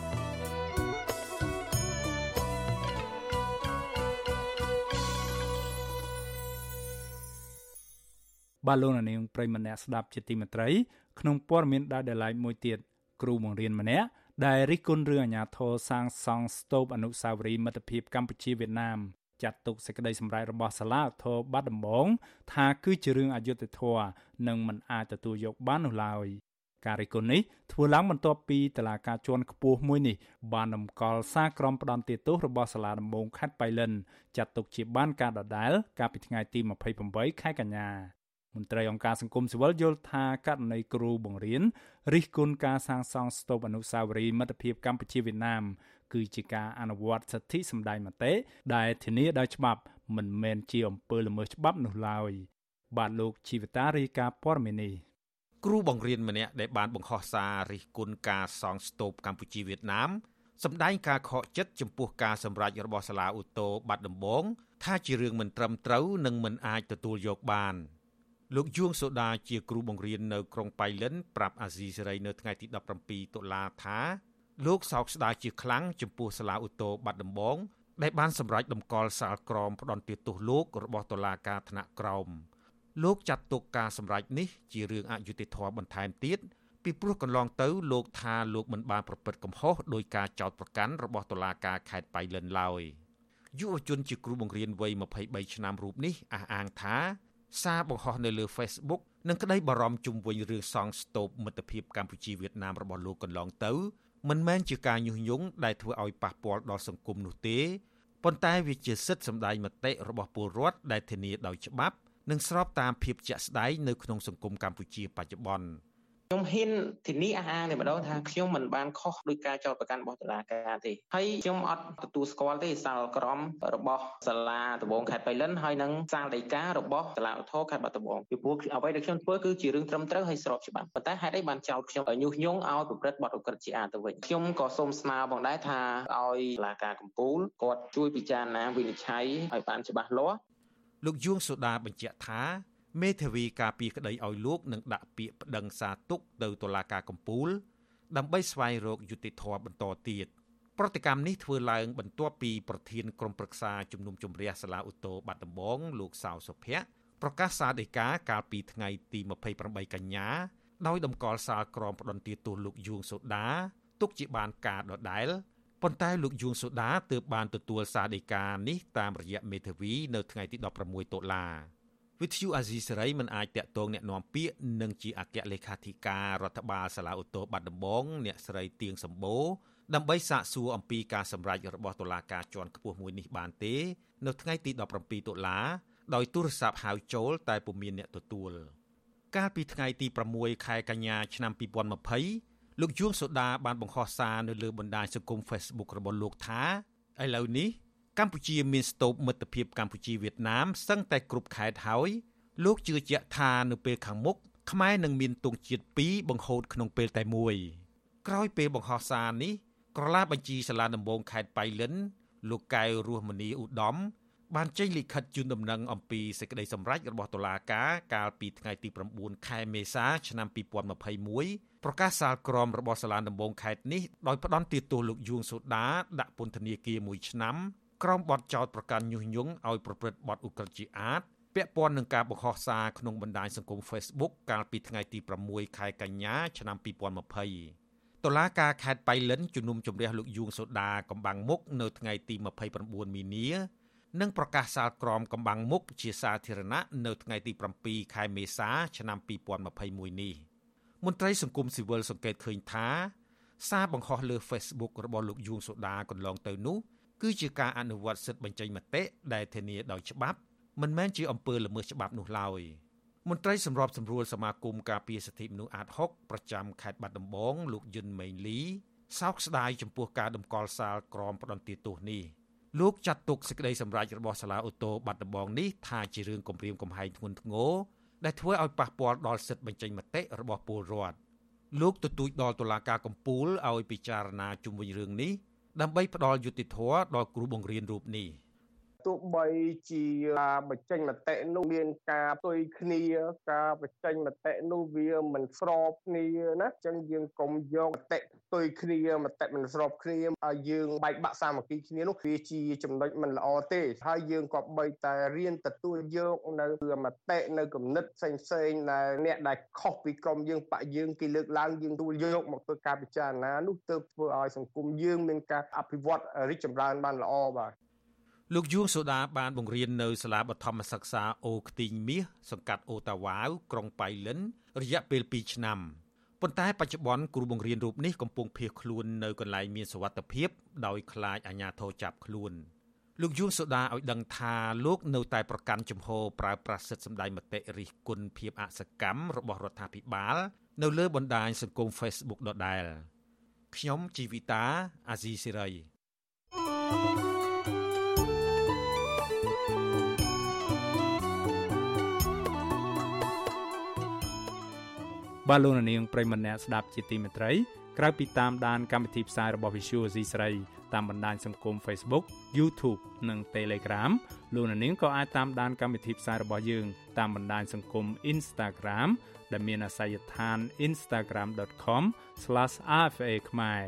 បាទលោកនាងប្រិមម្នាក់ស្ដាប់ជាទីមេត្រីក្នុងព័ត៌មានដែលដライមួយទៀតគ្រូបង្រៀនម្នាក់ដែលរិះគន់រឿងអាញាធរសាងសង់ស្ទូបអនុស្សាវរីយ៍មិត្តភាពកម្ពុជាវៀតណាមចាត់ទុកសេចក្តីសម្រេចរបស់សាលាឧទ្ធរបាត់ដំបងថាគឺជារឿងអយុត្តិធម៌និងមិនអាចទទួលយកបាននោះឡើយការរិះគន់នេះធ្វើឡើងបន្ទាប់ពីតឡាការជាន់ខ្ពស់មួយនេះបានតម្កល់សារក្រមផ្ដន្ទាទោសរបស់សាលាដំបងខេត្តបៃលិនចាត់ទុកជាបានការដដែលកាលពីថ្ងៃទី28ខែកញ្ញា មន្ត្រីអង្គការសង្គមស៊ីវិលយល់ថាករណីគ្រូបង្រៀនរិះគន់ការសាងសង់ស្ទូបអនុស្សាវរីយ៍មិត្តភាពកម្ពុជាវៀតណាមគឺជាការអនុវត្តសិទ្ធិសម្ដែងមតិដែលធានាដោយច្បាប់មិនមែនជាអំពើល្មើសច្បាប់នោះឡើយបាទលោកជីវតារាយការណ៍ព័ត៌មាននេះគ្រូបង្រៀនម្នាក់ដែលបានបង្ខំសាររិះគន់ការសង់ស្ទូបកម្ពុជាវៀតណាមសម្ដែងការខកចិត្តចំពោះការសម្រេចរបស់សាលាឧទ្ធរបាត់ដំបងថាជារឿងមិនត្រឹមត្រូវនិងមិនអាចទទួលយកបាន។ លោកយួងសូដាជាគ្រូបង្រៀននៅក្រុងប៉ៃលិនប្រាប់អាស៊ីសេរីនៅថ្ងៃទី17តុលាថាលោកសោកស្ដាយជាខ្លាំងចំពោះសាលាឧទ្ធរបាត់ដំបងដែលបានសម្រេចដំកល់សាលក្រមផ្ដន្ទាទោសលោករបស់តុលាការថ្នាក់ក្រោមលោកចាត់ទុកការសម្រេចនេះជារឿងអយុត្តិធម៌បន្ថែមទៀតពីព្រោះកន្លងទៅលោកថាលោកមិនបានប្រព្រឹត្តកំហុសដោយការចោទប្រកាន់របស់តុលាការខេត្តប៉ៃលិនឡើយយុវជនជាគ្រូបង្រៀនវ័យ23ឆ្នាំរូបនេះអះអាងថា សារបង្ហោះនៅលើ Facebook និងក្តីបារម្ភជុំវិញរឿងសង់ស្ទូបមិត្តភាពកម្ពុជាវៀតណាមរបស់លោកកន្លងទៅមិនមែនជាការញុះញង់ដែលធ្វើឲ្យប៉ះពាល់ដល់សង្គមនោះទេប៉ុន្តែវាជាសិទ្ធិសម្ដែងមតិរបស់ពលរដ្ឋដែលធានាដោយច្បាប់ និងស្របតាមភាពជាក់ស្ដែងនៅក្នុងសង្គមកម្ពុជាបច្ចុប្បន្ន។ ខ្ញុំហ៊ានធានាអះអាងតែម្ដងថាខ្ញុំមិនបានខុសដោយការចោទប្រកាន់របស់តុលាការទេហើយខ្ញុំអត់ទទួលស្គាល់ទេសាលក្រមរបស់សាលាដំបងខេត្តបៃលិនហើយនិងសាលដីការបស់សាលាឧទ្ធរខេត្តបាត់ដំបងពីព្រោះអ្វីដែលខ្ញុំធ្វើគឺជារឿងត្រឹមត្រូវហើយស្របច្បាប់ប៉ុន្តែហេតុអីបានចោទខ្ញុំញុះញង់ឲ្យប្រព្រឹត្តបទឧក្រិដ្ឋជាអាទៅវិញខ្ញុំក៏សូមស្នើផងដែរថាឲ្យសាលាការកំពូលគាត់ជួយពិចារណាវិនិច្ឆ័យឲ្យបានច្បាស់លាស់លោកយួងសូដាបញ្ជាក់ថា មេធាវីការពីក្តីឲ្យលោកនឹងដាក់ពាក្យប្តឹងសារទុកទៅតុលាការកំពូល ដើម្បីស្វែងរកយុត្តិធម៌បន្តទៀតប្រតិកម្មនេះធ្វើឡើងបន្ទាប់ពីប្រធានក្រុមប្រឹក្សាជំនុំជម្រះសាលាឧទ្ធរបាត់ដំបងលោកសៅសុភ័ក្រប្រកាសសារដីកាកាលពីថ្ងៃទី28កញ្ញាដោយតម្កល់សាលក្រមផ្ដន្ទាទោសលោកយួងសូដាទុកជាបានការដដែលប៉ុន្តែលោកយួងសូដាទើបបានទទួលសារដីកានេះតាមរយៈមេធាវីនៅថ្ងៃទី16តុលា វិទ្យុអាស៊ីសេរីមិនអាចតាក់ទងអ្នកណាំពាក្យនិងជាអគ្គលេខាធិការរដ្ឋបាលសាលាឧទ្ធរបាត់ដំបងអ្នកស្រីទៀងសម្បូរដើម្បីសាកសួរអំពីការសម្រេចរបស់តុលាការជាន់ខ្ពស់មួយនេះបានទេ នៅថ្ងៃទី17តុលាដោយទូរស័ព្ទហៅចូលតែពុំមានអ្នកទទួលកាលពីថ្ងៃទី6ខែកញ្ញាឆ្នាំ2020លោកយួងសូដាបានបង្ហោះសារនៅលើបណ្ដាញសង្គម Facebook របស់លោកថាឥឡូវនេះ កម្ពុជាមានស្ទូបមិត្តភាពកម្ពុជាវៀតណាមសឹងតែគ្រប់ខេត្តហើយលោកជឿជាក់ថានៅពេលខាងមុខខ្មែរនឹងមានទង់ជាតិ2បង្ហូតក្នុងពេលតែមួយក្រោយពេលបង្ហោះសារនេះក្រឡាបញ្ជីសាលាដំបងខេត្តបៃលិន លោកកៅរស់មនីឧត្តមបានចេញលិខិតជូនដំណឹងអំពីសេចក្តីសម្រេចរបស់តុលាការកាលពីថ្ងៃទី9ខែមេសាឆ្នាំ2021ប្រកាសសាលក្រមរបស់សាលាដំបងខេត្តនេះដោយផ្ដន្ទាទោសលោកយួងសូដាដាក់ពន្ធនាគារ1ឆ្នាំ ក្រោមបទចោទប្រកាន់ញុះញង់ឲ្យប្រព្រឹត្តបទឧក្រិដ្ឋជាអាតពាក់ព័ន្ធនឹងការបង្ហោះសារក្នុងបណ្ដាញសង្គម Facebook កាលពីថ្ងៃទី6ខែកញ្ញាឆ្នាំ2020តុលាការខេត្តបៃលិនជំនុំជម្រះលោកយួងសូដាកំបាំងមុខនៅថ្ងៃទី29មីនានិងប្រកាសសាលក្រមកំបាំងមុខជាសាធារណៈនៅថ្ងៃទី7ខែមេសាឆ្នាំ2021នេះមន្ត្រីសង្គមស៊ីវិលសង្កេតឃើញថា សារបង្ហោះលើ Facebook របស់លោកយួងសូដាកន្លងទៅនោះ គឺជាការអនុវត្តសិទ្ធិបញ្ចេញមតិដែលធានាដោយច្បាប់មិនមែនជាអំពើល្មើសច្បាប់នោះឡើយមន្ត្រីសម្របសម្រួលសមាគមការពារសិទ្ធិមនុស្សអាត6ប្រចាំខេត្តបាត់ដំបងលោកយុនមេងលីសោកស្ដាយចំពោះការដំកល់សាលក្រមផ្ដន្ទាទោសនេះលោកចាត់ទុកសេចក្តីសម្រេចរបស់សាលាអូតូបាត់ដំបងនេះថាជារឿងគំរាមកំហែងធ្ងន់ធ្ងរដែលធ្វើឲ្យប៉ះពាល់ដល់សិទ្ធិបញ្ចេញមតិរបស់ពលរដ្ឋលោកទទូចដល់តុលាការកំពូលឲ្យពិចារណាជុំវិញរឿងនេះ ដើម្បីផ្ដល់យុត្តិធម៌ដល់គ្រូបង្រៀនរូបនេះ។ ទោះបីជាការបញ្ចេញមតិនោះមានការផ្ទុយគ្នា ការបញ្ចេញមតិនោះវាមិនស្របគ្នាណាអញ្ចឹងយើងកុំយកមតិផ្ទុយគ្នាមតិមិនស្របគ្នាឲ្យយើងបែកបាក់សាមគ្គីគ្នានោះវាជាចំណុចមិនល្អទេហើយយើងក៏បីតែរៀនទទួលយកនៅមតិនៅគំនិតផ្សេងផ្សេងដែលអ្នកដែលខុសពីក្រុមយើងបកយើងគេលើកឡើងយើងទទួលយកមកធ្វើការពិចារណានោះទើបធ្វើឲ្យសង្គមយើងមានការអភិវឌ្ឍរីកចម្រើនបានល្អបាទ លោកយួងសូដាបានបង្រៀននៅសាលាបឋមសិក្សាអូខ្ទីងមាសសង្កាត់អូតាវ៉ាវក្រុងប៉ៃលិន រយៈពេល2ឆ្នាំប៉ុន្តែបច្ចុប្បន្នគ្រូបង្រៀនរូបនេះកំពុងភៀសខ្លួននៅកន្លែងមានសុវត្ថិភាពដោយខ្លាចអាជ្ញាធរចាប់ខ្លួនលោកយួងសូដាឲ្យដឹងថាលោកនៅតែប្រកាន់ជំហរប្រើប្រាស់សិទ្ធិសម្ដែងមតិរិះគន់ភាពអសកម្មរបស់រដ្ឋាភិបាល នៅលើបណ្ដាញសង្គម Facebook ដដែលខ្ញុំជីវិតាអាស៊ីសេរី thank you បាទលោកនាងប្រិមម្នាក់ស្ដាប់ជាទីមេត្រីក្រៅពីតាមដានកម្មវិធីផ្សាយរបស់ Visual C ស្រីតាមបណ្ដាញសង្គម Facebook YouTube និង Telegram លោកនាងក៏អាចតាមដានកម្មវិធីផ្សាយរបស់យើងតាមបណ្ដាញសង្គម Instagram ដែលមានអាសយដ្ឋាន instagram.com/rfa ខ្មែរ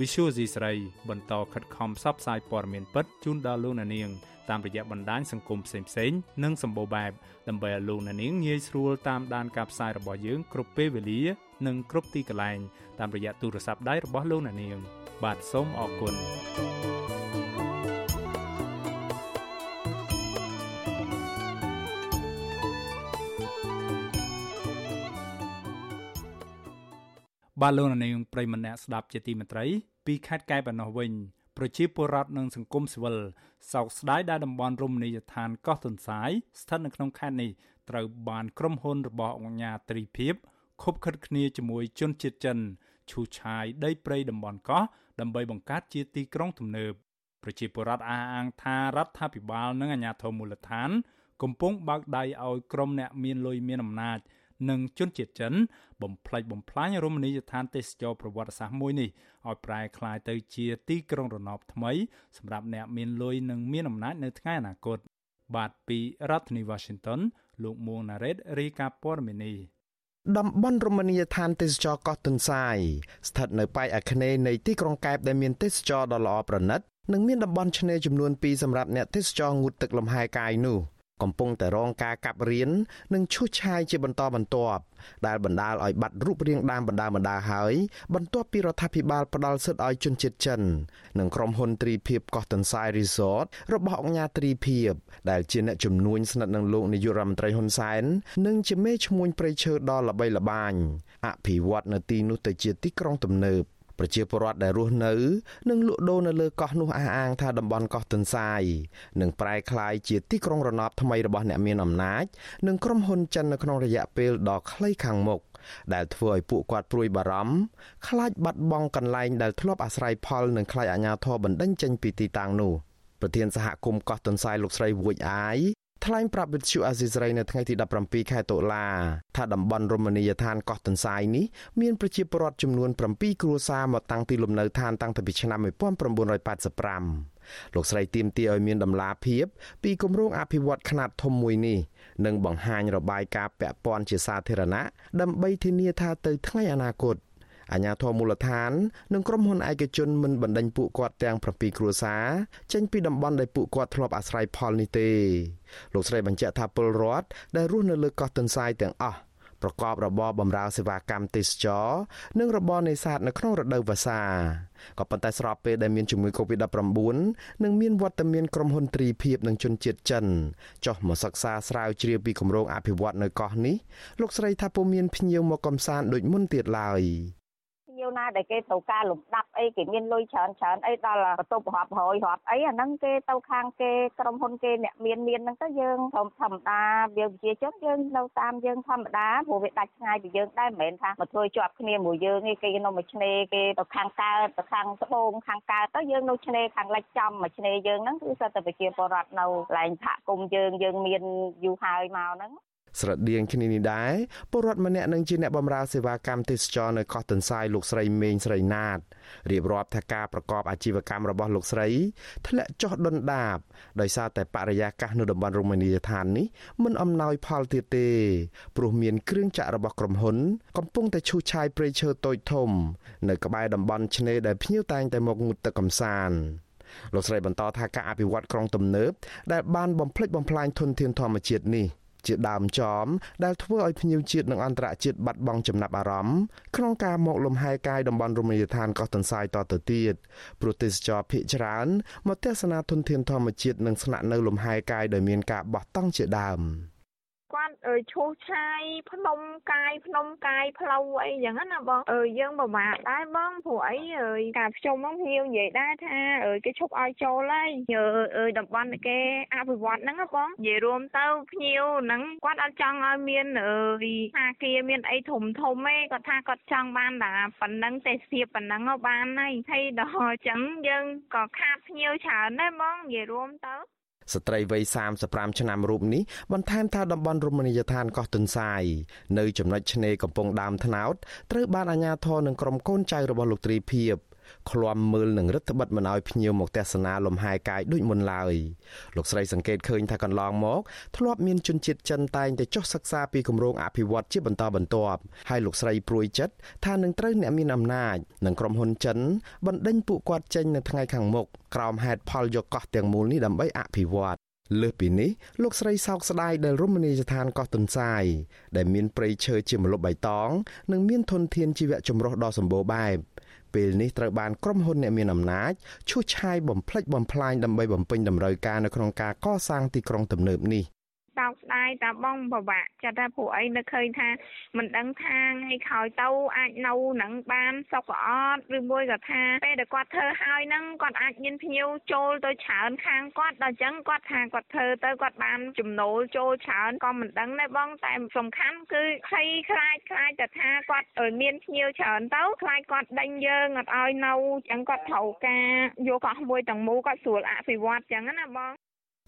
Visual C ស្រីបន្តខិតខំផ្សព្វផ្សាយព័ត៌មានពិតជូនដល់លោកនាងតាមរយៈបណ្ដាញសង្គមផ្សេងៗនិងសម្បូរបែបដើម្បីឲ្យលោកអ្នកនាងងាយស្រួលតាមដានការផ្សាយរបស់យើងគ្រប់ពេលវេលា និងគ្រប់ទីកន្លែងតាមរយៈទូរស័ព្ទដៃរបស់លោកអ្នកនាង បាទសូមអរគុណ បាទលោកនាងប្រិមម្នាក់ស្ដាប់ជាទីមេត្រីពីខេត្តកែបណោះវិញប្រជាពលរដ្ឋនិងសង្គមស៊ីវិលសោកស្ដាយដែលតំបន់រមណីយដ្ឋានកោះទុនសាយស្ថិតនៅក្នុងខេត្តនេះត្រូវបានក្រុមហ៊ុនរបស់អង្គការត្រីភិបខົບខិតគ្នាជាមួយជនជាតិចិនឈូឆាយដីព្រៃតំបន់កោះដើម្បីបង្កើតជាទីក្រុងទំនើបប្រជាពលរដ្ឋអះអាងថារដ្ឋាភិបាលនិងអាជ្ញាធរមូលដ្ឋាន កំពុងបើកដៃឲ្យក្រុមអ្នកមានលុយមានអំណាច និងជនជាតិចិន បំផ្លិចបំផ្លាញរមណីយដ្ឋានទេសចរប្រវត្តិសាស្ត្រមួយនេះឲ្យប្រែក្លាយទៅជាទីក្រុងរណបថ្មីសម្រាប់អ្នកមានលុយនិងមានអំណាចនៅថ្ងៃអនាគតបាទពីរដ្ឋធានី Washington លោកមួងណារ៉េតរាយការណ៍ព័ត៌មាននេះតំបន់រមណីយដ្ឋានទេសចរកោះទុនសាយស្ថិតនៅប៉ែកអាគ្នេយ៍នៃទីក្រុងកែបដែលមានទេសចរដ៏ល្អប្រណិត និងមានតំបន់ឆ្នេរចំនួន2សម្រាប់អ្នកទេសចរងូតទឹកលំហែកាយនោះ។ កំពុងតែរងការកាប់រៀននិងឈូសឆាយជាបន្តបន្ទាប់ដែលបណ្ដាលឲ្យបាត់រូបរាងដើមបណ្ដាបណ្ដាហើយបន្ទាប់ពីរដ្ឋាភិបាលផ្ដាល់សិទ្ធិឲ្យជនជាតិចិននិងក្រុមហ៊ុនទ្រីភិបកោះតន្សាយ Resort របស់អង្គការទ្រីភិបដែលជាអ្នកជំនួញស្និទ្ធនឹងលោកនាយករដ្ឋមន្ត្រីហ៊ុនសែននិងជាមេឈ្មួញព្រៃឈើដ៏ល្បីល្បាញអភិវឌ្ឍនៅទីនោះទៅជាទីក្រុងទំនើប ប្រជាពលរដ្ឋដែលរស់នៅនិងលក់ដូរនៅលើកោះនោះអះអាងថាតំបន់កោះទន្សាយនឹងប្រែក្លាយជាទីក្រុងរណបថ្មីរបស់អ្នកមានអំណាចនិងក្រុមហ៊ុនចិននៅក្នុងរយៈពេលដ៏ខ្លីខាងមុខដែលធ្វើឲ្យពួកគាត់ព្រួយបារម្ភខ្លាចបាត់បង់កន្លែងដែលធ្លាប់អាស្រ័យផលនិងខ្លាចអាជ្ញាធរបណ្តេញចេញពីទីតាំងនោះប្រធានសហគមន៍កោះទន្សាយលោកស្រីវួយអាយ ថ្លែងប្រាប់វិទ្យុអាស៊ីសេរីនៅថ្ងៃទី17ខែតុលាថាតំបន់រមណីយដ្ឋានកោះទន្សាយនេះមានប្រជាពលរដ្ឋចំនួន7គ្រួសារមកតាំងទីលំនៅឋានតាំងពីឆ្នាំ1985លោកស្រីទៀមទាឲ្យមានដំណាភាពពីគម្រោងអភិវឌ្ឍខ្នាតធំមួយនេះនិងបង្ហាញរបាយការណ៍ពាក់ព័ន្ធជាសាធារណៈដើម្បីធានាថាទៅថ្ងៃអនាគត អាញាធរមូលដ្ឋាននិងក្រុមហ៊ុនឯកជនមិនបណ្ដេញពួកគាត់ទាំង7គ្រួសារចេញពីតំបន់ដែលពួកគាត់ធ្លាប់អាស្រ័យផលនេះទេលោកស្រីបញ្ជាក់ថាពលរដ្ឋដែលរស់នៅលើកោះទន្សាយទាំងអស់ប្រកបរបរបម្រើសេវាកម្មទេសចរនិងរបរនេសាទនៅក្នុងរដូវវស្សាក៏ប៉ុន្តែស្របពេលដែលមានជំងឺ Covid-19 និងមានវត្តមានក្រុមហ៊ុនទ្រីភិបនិងជនជាតិចិនចុះមកសិក្សាស្រាវជ្រាវពីគម្រោងអភិវឌ្ឍនៅកោះនេះលោកស្រីថាពុំមានភ្ញៀវមកកំសាន្តដូចមុនទៀតឡើយភ្ញៀ វណាដែលគេត្រូវការលំដាប់អីគេមានលុយច្រើនច្រើនអីដល់បន្ទប់រាប់រយរាប់អីអាហ្នឹងគេទៅខាងគេក្រុមហ៊ុនគេអ្នកមានមានហ្នឹងទៅយើងធម្មធម្មតាវាប្រជាជនយើងនៅតាមយើងធម្មតាព្រោះវាដាច់ឆ្ងាយពីយើងដែរមិនមែនថាមកធ្វើជាប់គ្នាមួយយើងទេគេនៅមួយឆ្នេរគេទៅខាងកើតទៅខាងត្បូងខាងកើតទៅយើងនៅឆ្នេរខាងលិចចំមួយឆ្នេរយើងហ្នឹងគឺសិតតែប្រជាពលរដ្ឋនៅកន្លែងសហគមន៍យើងយើងមានយូរហើយមកហ្នឹង ស្រដៀងគ្នានេះដែរពលរដ្ឋម្នាក់នឹងជាអ្នកបម្រើសេវាកម្មទេសចរនៅកោះទន្សាយលោកស្រីមេងស្រីណាតរៀបរាប់ថាការប្រកបអាជីវកម្មរបស់លោកស្រីធ្លាក់ចុះដុនដាបដោយសារតែបរិយាកាសនៅតំបន់រមណីយដ្ឋាននេះមិនអំណោយផលទៀតទេព្រោះមានគ្រឿងចាក់របស់ក្រុមហ៊ុន កំពុងតែឈូសឆាយព្រៃឈើតូចធំ នៅក្បែរតំបន់ឆ្នេរដែលភ្ញៀវតែងតែមកងូតទឹកកម្សាន្តលោកស្រីបន្តថាការអភិវឌ្ឍក្រុងទំនើបដែលបានបំផ្លិចបំផ្លាញធនធានធម្មជាតិនេះ ជាដើមចមដែលធ្វើឲ្យភ្ញៀវជាតិនិងអន្តរជាតិបាត់បង់ចំណាប់អារម្មណ៍ក្នុងការមកលំហែកាយតំបន់រមណីយដ្ឋានកោះទន្សាយតទៅទៀតព្រោះទេសចរភ ieck ច្រើនមកទស្សនាធនធានធម្មជាតិនិងស្នាក់នៅលំហែកាយដោយមានការបោះតង់ជាដើម។ គាត់ឈូសឆាយភ្នំកាយភ្នំកាយផ្លូវអីចឹងណាបងអឺយើងពិបាកដែរបងព្រោះអីអើយការភ្ជុំហ្នឹងភ្ញៀវនិយាយដែរថាអើយគេឈប់ឲ្យចូលហើយអើយតំបន់គេអភិវឌ្ឍហ្នឹងណាបងនិយាយរួមទៅភ្ញៀវហ្នឹងគាត់អត់ចង់ឲ្យមានអើយថាគាមានអីធំធំទេគាត់ថាគាត់ចង់បានតែប៉ុណ្ណឹងទេសភាពប៉ុណ្ណឹងបានហើយហើយដល់អញ្ចឹងយើងក៏ខាតភ្ញៀវច្រើនដែរបងនិយាយរួមទៅ ស្ត្រីវ័យ35ឆ្នាំរូបនេះបន្ថែមថាតំបន់រមណីយដ្ឋានកោះទុនសាយនៅចំណុចឆ្នេរកំពង់ដើមថ្នោតត្រូវបានអាជ្ញាធរនិងក្រុមកូនចៅរបស់លោកត្រីភិប ឃ្លាំមើលនឹងរដ្ឋបិទមិនឲ្យភ្ញៀវមកទស្សនាលំហែកាយដូចមុនឡើយលោកស្រីសង្កេតឃើញថាកន្លងមកធ្លាប់មានជនជាតិចិនតែងតែចុះសិក្សាពីគម្រោងអភិវឌ្ឍជាបន្តបន្ទាប់ហើយលោកស្រីព្រួយចិត្តថានឹងត្រូវអ្នកមានអំណាចនិងក្រុមហ៊ុនចិនបណ្ដេញពួកគាត់ចេញនៅថ្ងៃខាងមុខក្រោមហេតុផលយកកោះទាំងមូលនេះដើម្បីអភិវឌ្ឍលើសពីនេះលោកស្រីសោកស្ដាយដែលរមណីយដ្ឋានកោះទុនសាយដែលមានព្រៃឈើជាម្លប់បៃតង និងមានធនធានជីវៈចម្រុះដ៏សម្បូរបែប ពេលនេះត្រូវបានក្រុមហ៊ុនអ្នកមានអំណាចឈូសឆាយបំផ្លិចបំផ្លាញដើម្បីបំពេញតម្រូវការនៅក្នុងការកសាងទីក្រុងទំនើបនេះ សោកស្ដាយតាបងពិបាកចិត្តថាពួកអីនៅឃើញថាមិនដឹងថាថ្ងៃក្រោយទៅអាចនៅនឹងបានសុខអត់ឬមួយក៏ថាពេលដែលគាត់ធ្វើហើយហ្នឹងគាត់អាចមានភ្ញៀវចូលទៅច្រើនខាងគាត់ដល់អញ្ចឹងគាត់ថាគាត់ធ្វើទៅគាត់បានចំណូលចូលច្រើនក៏មិនដឹងដែរបងតែសំខាន់គឺភ័យខ្លាចខ្លាចតែថាគាត់មានភ្ញៀវច្រើនទៅខ្លាចគាត់ដេញយើងអត់ឲ្យនៅអញ្ចឹងគាត់ត្រូវការយកកោះមួយទាំងមូលគាត់ស្រួលអភិវឌ្ឍអញ្ចឹងណាបង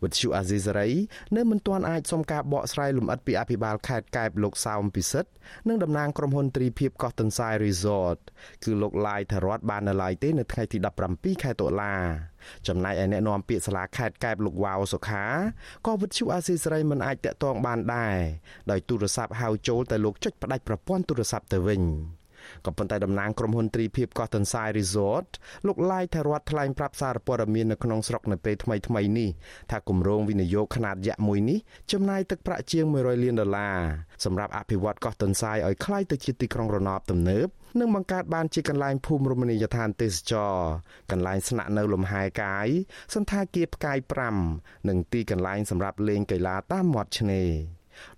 វិទ្យុអាស៊ីសេរីនៅមិនទាន់អាចសុំការបកស្រាយលម្អិតពីអភិបាលខេត្តកែបលោកសោមពិសិដ្ឋនិងតំណាងក្រុមហ៊ុនទ្រីភិបកោះទន្សាយ Resort គឺលោកឡាយថារតបាននៅឡើយទេនៅថ្ងៃទី17ខែតុលាចំណែកឯអ្នកនាំពាក្យសាលាខេត្តកែបលោកវ៉ាវសុខាក៏វិទ្យុអាស៊ីសេរីមិនអាចតាក់ទងបានដែរដោយទូរស័ព្ទហៅចូលតែលោកចុចផ្ដាច់ប្រព័ន្ធទូរស័ព្ទទៅវិញ។ ក៏ប៉ុន្តែតំណាងក្រុមហ៊ុនទ្រីភិបកោះទន្សាយ Resort លោកឡាយថារដ្ឋថ្លែងប្រាប់សារព័ត៌មាននៅក្នុងស្រុកនៅពេលថ្មីថ្មីនេះថាគម្រោងវិនិយោគខ្នាតយក្សមួយនេះចំណាយទឹកប្រាក់ជាង100លានដុល្លារសម្រាប់អភិវឌ្ឍកោះទន្សាយឲ្យក្លាយទៅជាទីក្រុងរណបទំនើបនិងបង្កើតបានជាកន្លែងភូមិរមណីយដ្ឋានទេសចរកន្លែងស្នាក់នៅលំហែកាយសន្តាគារផ្កាយ5និងទីកន្លែងសម្រាប់លេងកីឡាតាមមាត់ឆ្នេរ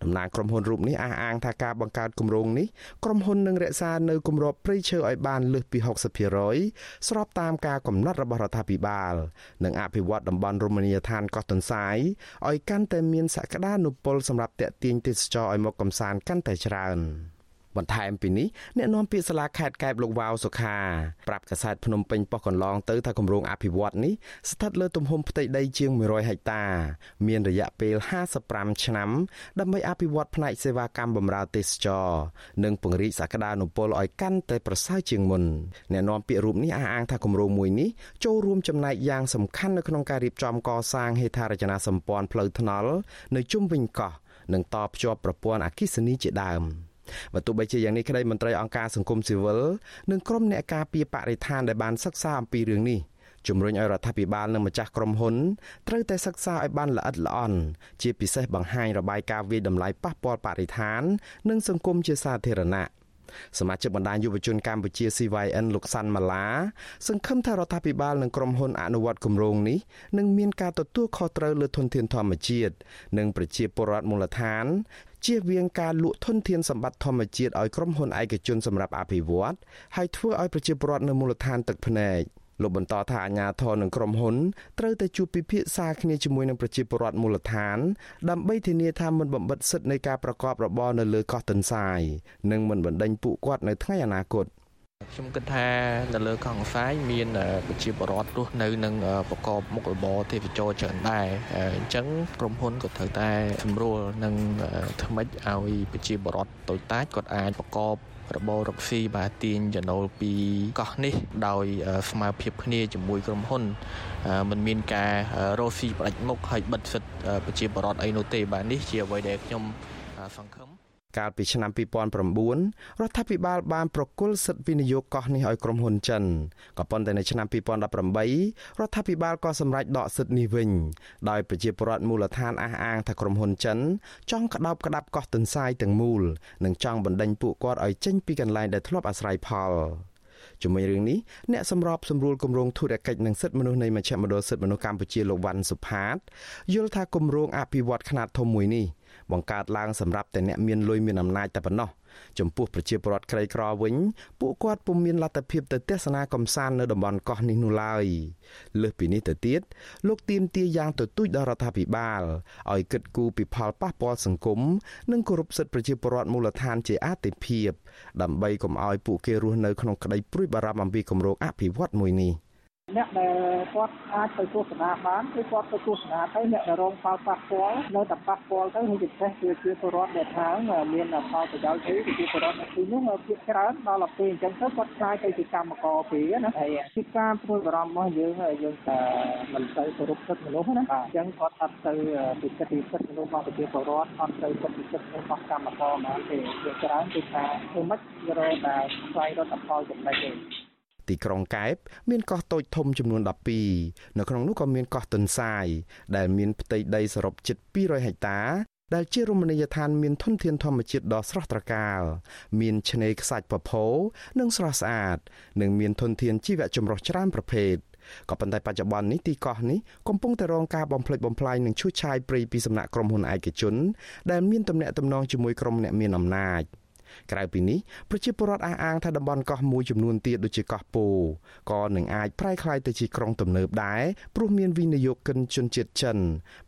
តំណាងក្រុមហ៊ុនរូបនេះអះអាងថាការបង្កើតគម្រោងនេះក្រុមហ៊ុននឹងរក្សានៅគម្របព្រៃឈើឲ្យបានលើសពី60%ស្របតាមការកំណត់របស់រដ្ឋាភិបាលនិងអភិវឌ្ឍតំបន់រមណីយដ្ឋានកោះទន្សាយឲ្យកាន់តែមានសក្តានុពលសម្រាប់ទាក់ទាញទេសចរឲ្យមកកំសាន្តកាន់តែច្រើន បន្ថែមពីនេះអ្នកនាំពាក្យសាលាខេត្តកែបលោកវ៉ាវសុខាប្រាប់កាសែតភ្នំពេញប៉ុស្តិ៍កន្លងទៅថាគម្រោងអភិវឌ្ឍនេះស្ថិតលើទំហំផ្ទៃដីជាង100ហិកតា មានរយៈពេល55ឆ្នាំដើម្បីអភិវឌ្ឍផ្នែកសេវាកម្មបម្រើទេសចរនិងពង្រីកសក្តានុពលឲ្យកាន់តែប្រសើរជាងមុនអ្នកនាំពាក្យរូបនេះអះអាងថាគម្រោងមួយនេះចូលរួមចំណែកយ៉ាងសំខាន់នៅក្នុងការរៀបចំកសាងហេដ្ឋារចនាសម្ព័ន្ធផ្លូវថ្នល់នៅជុំវិញកោះនិងតភ្ជាប់ប្រព័ន្ធអគ្គិសនីជាដើម។ បើទោះបីជាយ៉ាងនេះក្តីមន្ត្រីអង្គការសង្គមស៊ីវិលនិងក្រុមអ្នកការពារបរិស្ថានដែលបានសិក្សាអំពីរឿងនេះជំរុញឲ្យរដ្ឋាភិបាលនិងម្ចាស់ក្រុមហ៊ុនត្រូវតែសិក្សាឲ្យបានល្អិតល្អន់ជាពិសេសបង្ហាញរបាយការណ៍វិយតម្លៃប៉ះពាល់បរិស្ថាន និងសង្គមជាសាធារណៈ សមាជិកបណ្ដាញយុវជនកម្ពុជា CYN លោកសាន់ម៉ាឡាសង្ឃឹមថារដ្ឋាភិបាលនិងក្រុមហ៊ុនអនុវត្តគម្រោងនេះនឹងមានការទទួលខុសត្រូវលើធនធានធម្មជាតិនិងប្រជាពលរដ្ឋមូលដ្ឋានជៀសវាងការលក់ធនធានសម្បត្តិធម្មជាតិឲ្យក្រុមហ៊ុនឯកជនសម្រាប់អភិវឌ្ឍហើយធ្វើឲ្យប្រជាពលរដ្ឋនៅមូលដ្ឋានទឹកភ្នែក លោកបន្តថាអាជ្ញាធរនិងក្រុមហ៊ុនត្រូវតែជួបពិភាក្សាគ្នាជាមួយនឹងប្រជាពលរដ្ឋមូលដ្ឋាន ដើម្បីធានាថាមិនបំបិតសិទ្ធិនៃការប្រកបរបរនៅលើកោះទន្សាយនិងមិនបណ្តេញពួកគាត់នៅថ្ងៃអនាគត។ខ្ញុំគិតថានៅលើកោះកង្សាយមានប្រជាពលរដ្ឋរស់នៅនឹងប្រកបមុខរបរទេសចរច្រើនដែរអញ្ចឹងក្រុមហ៊ុនក៏ត្រូវតែស្រួលនឹងថ្មិចឲ្យប្រជាពលរដ្ឋតូចតាចគាត់អាចប្រកប របររកស៊ីបាទទាញចំណូលពីកោះនេះ ដោយស្មើភាពគ្នាជាមួយក្រុមហ៊ុនมันមានការរកស៊ីផ្ដាច់មុខហើយបិទសិទ្ធិប្រជាពលរដ្ឋអីនោះទេបាទនេះជាអ្វីដែលខ្ញុំសង្ឃឹម កាលពីឆ្នាំ2009រដ្ឋាភិបាលបានប្រគល់សិទ្ធិវិនិយោគកោះនេះឲ្យក្រុមហ៊ុនចិនក៏ប៉ុន្តែនៅឆ្នាំ2018រដ្ឋាភិបាលក៏សម្រេចដកសិទ្ធិនេះវិញដោយប្រជាពលរដ្ឋមូលដ្ឋានអះអាងថាក្រុមហ៊ុនចិនចង់ក្តោបក្តាប់កោះទន្សាយទាំងមូលនិងចង់បណ្ដេញពួកគាត់ឲ្យចេញពីកន្លែងដែលធ្លាប់អាស្រ័យផលជាមួយរឿងនេះអ្នកសម្របសម្រួលគម្រោងធុរកិច្ចនិងសិទ្ធិមនុស្សនៃមជ្ឈមណ្ឌលសិទ្ធិមនុស្សកម្ពុជាលោកវ៉ាន់សុផាតយល់ថាគម្រោងអភិវឌ្ឍខ្នាតធំមួយនេះ បង្កើតឡើងសម្រាប់តែអ្នកមានលុយមានអំណាចតែប៉ុណ្ណោះចំពោះប្រជាពលរដ្ឋក្រីក្រវិញពួកគាត់ពុំមានលទ្ធភាពទៅទស្សនាកំសាន្តនៅតំបន់កោះនេះនោះឡើយលើសពីនេះទៅទៀតលោកទៀមទាយ៉ាងទទូចដល់រដ្ឋាភិបាលឲ្យគិតគូរពីផលប៉ះពាល់សង្គមនិងគោរពសិទ្ធិប្រជាពលរដ្ឋមូលដ្ឋានជាអាទិភាព ដើម្បីកុំឲ្យពួកគេរស់នៅក្នុងក្តីព្រួយបារម្ភអំពីគម្រោងអភិវឌ្ឍមួយនេះ។ អ្នកដែលគាត់អាចទៅទស្សនាបានគឺគាត់ទៅទស្សនាទៅអ្នកដែលរងផលប៉ះពាល់នៅតែប៉ះពាល់ទៅហើយពិសេសគឺជាពលរដ្ឋដែលថាមានផលប្រយោជន៍ទៅគឺជាពលរដ្ឋនៅទីនោះភាគច្រើនដល់ទៅអញ្ចឹងទៅគាត់ខ្លាយទៅជាកម្មករពីណាហើយពីការព្រួយបារម្ភរបស់យើងយើងតែមិនទៅគោរពសិទ្ធិមនុស្សណាបាទអញ្ចឹងគាត់អត់ទៅពិសិដ្ឋសិទ្ធិមនុស្សរបស់ប្រជាពលរដ្ឋអត់ទៅពិសិដ្ឋសិទ្ធិរបស់កម្មករមកទេភាគច្រើនគឺថាធ្វើម៉េចរកតែស្វែងរកផលចំណេញទេ ទីក្រុងកែបមានកោះតូចធំចំនួន12នៅក្នុងនោះក៏មានកោះទន្សាយដែលមានផ្ទៃដីសរុបជិត200ហិកតាដែលជារមណីយដ្ឋានមានធនធានធម្មជាតិដ៏ស្រស់ត្រកាលមានឆ្នេរខ្សាច់ពពកនិងស្រស់ស្អាត និងមានធនធានជីវៈចម្រុះច្រើនប្រភេទក៏ប៉ុន្តែបច្ចុប្បន្ននេះទីកោះនេះកំពុងតែរងការបំផ្លិចបំផ្លាញនិងឈូសឆាយព្រៃពីសំណាក់ក្រុមហ៊ុនឯកជន ដែលមានទំនាក់ទំនងជាមួយក្រុមអ្នកមានអំណាច។ ក្រៅពីនេះប្រជាពលរដ្ឋអះអាងថាតំបន់កោះមួយចំនួនទៀតដូចជាកោះពោក៏នឹងអាចប្រែក្លាយទៅជាក្រុងទំនើបដែរព្រោះមានវិនិយោគិនជនជាតិចិន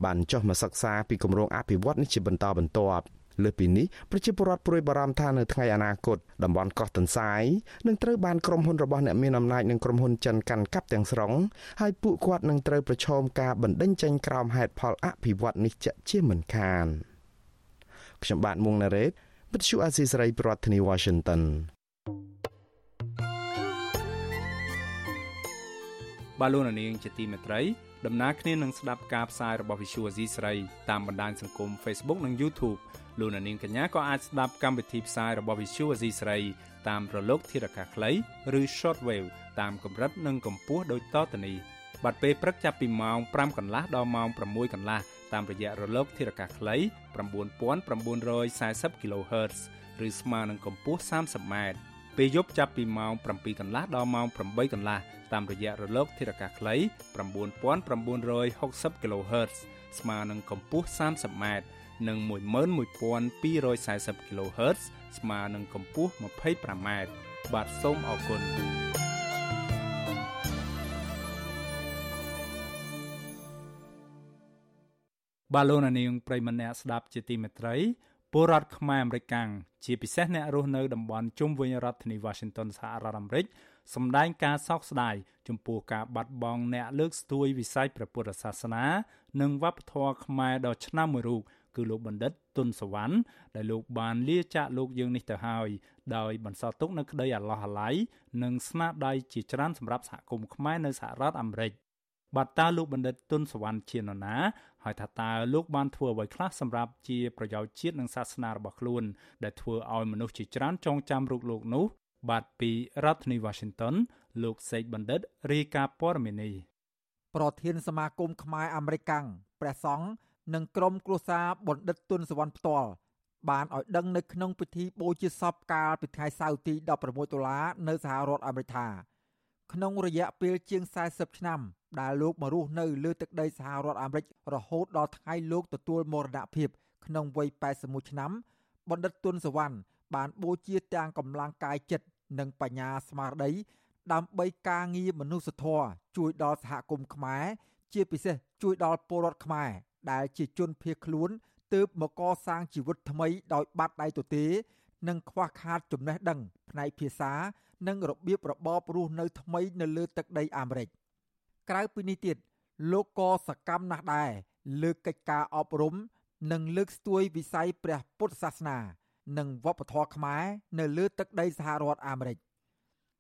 បានចុះមកសិក្សាពីគម្រោងអភិវឌ្ឍនេះជាបន្តបន្ទាប់លើពីនេះប្រជាពលរដ្ឋព្រួយបារម្ភថានៅថ្ងៃអនាគតតំបន់កោះទន្សាយនឹងត្រូវបានក្រុមហ៊ុនរបស់អ្នកមានអំណាចនិងក្រុមហ៊ុនចិនកាន់កាប់ទាំងស្រុងហើយពួកគាត់នឹងត្រូវប្រឈមការបណ្តេញចេញក្រោមហេតុផលអភិវឌ្ឍនេះជាមិនខានខ្ញុំបាទមុងណារ៉េត វិទ្យុអាស៊ីសេរីប្រធានាធិបតី Washington បាឡូណានាងជាទីមេត្រីដំណើរគ្នានឹងស្ដាប់ការផ្សាយរបស់ Visual Asia ស្រីតាមបណ្ដាញសង្គម Facebook និង YouTube លោកនាងកញ្ញាក៏អាចស្ដាប់កម្មវិធីផ្សាយរបស់ Visual Asia ស្រីតាមរលកធារកាសខ្លីឬ Shortwave តាមកម្រិតនិងកម្ពស់ដូចតទៅនេះបាត់ពេលព្រឹកចាប់ពីម៉ោង5កន្លះដល់ម៉ោង6កន្លះ តាមរយៈរលកធារកាសខ្លី9940 kHz ឬស្មើនឹងកម្ពស់ 30m ពេលយប់ចាប់ពីម៉ោង7កន្លះដល់ម៉ោង8កន្លះតាមរយៈរលកធារកាសខ្លី9960 kHz ស្មើនឹងកម្ពស់ 30m និង11240 kHz ស្មើនឹងកម្ពស់ 25m បាទសូមអរគុណ បាទលោកនាងប្រិមម្នាក់ស្ដាប់ជាទីមេត្រីពលរដ្ឋខ្មែរអាមេរិកកាំងជាពិសេសអ្នករស់នៅតំបន់ជុំវិញរដ្ឋធានី Washington សហរដ្ឋអាមេរិកសម្ដែងការសោកស្ដាយចំពោះការបាត់បង់អ្នកលើកស្ទួយវិស័យព្រះពុទ្ធសាសនា និងវប្បធម៌ខ្មែរដ៏ឆ្នើមមួយរូបគឺលោកបណ្ឌិតទុនសវណ្ណដែលលោកបានលាចាកលោកយើងនេះទៅហើយដោយបន្សល់ទុកនូវក្តីអាឡោះអាល័យនិងស្នាដៃជាច្រើនសម្រាប់សហគមន៍ខ្មែរនៅសហរដ្ឋអាមេរិក បាទតើលោកបណ្ឌិតទុនសវណ្ណជានរណាហើយថាតើលោកបានធ្វើអ្វីខ្លះសម្រាប់ជាប្រយោជន៍ជាតិនិងសាសនារបស់ខ្លួន ដែលធ្វើឲ្យមនុស្សជាច្រើនចងចាំរូបលោកនោះ បាទពីរដ្ឋធានី Washington លោកសេកបណ្ឌិតរាយការណ៍ព័ត៌មាននេះប្រធានសមាគមខ្មែរអាមេរិកាំងព្រះសង្ឃនិងក្រុមគ្រួសារបណ្ឌិតទុនសវណ្ណផ្ទាល់បានឲ្យដឹងនៅក្នុងពិធីបូជាសពកាលពីថ្ងៃសៅរ៍ទី16ដុល្លារនៅសហរដ្ឋអាមេរិកថាក្នុងរយៈពេលជាង40ឆ្នាំ ដែលលោកមករស់នៅលើទឹកដីសហរដ្ឋអាមេរិករហូតដល់ថ្ងៃលោកទទួលមរណភាពក្នុងវ័យ81ឆ្នាំបណ្ឌិតទុនសវណ្ណបានបូជាទាំងកម្លាំងកាយចិត្តនិងបញ្ញាស្មារតីដើម្បីការងារមនុស្សធម៌ជួយដល់សហគមន៍ខ្មែរជាពិសេសជួយដល់ពលរដ្ឋខ្មែរដែលជាជនភៀសខ្លួនទើបមកកសាងជីវិតថ្មីដោយបាត់ដៃទទេនិងខ្វះខាតចំណេះដឹងផ្នែកភាសា និងរបៀបរបបរស់នៅថ្មីនៅលើទឹកដីអាមេរិក ក្រៅពីនេះទៀតលោកក៏សកម្មណាស់ដែរលើកកិច្ចការអប់រំ និងលើកស្ទួយវិស័យព្រះពុទ្ធសាសនា និងវប្បធម៌ខ្មែរនៅលើទឹកដីសហរដ្ឋអាមេរិក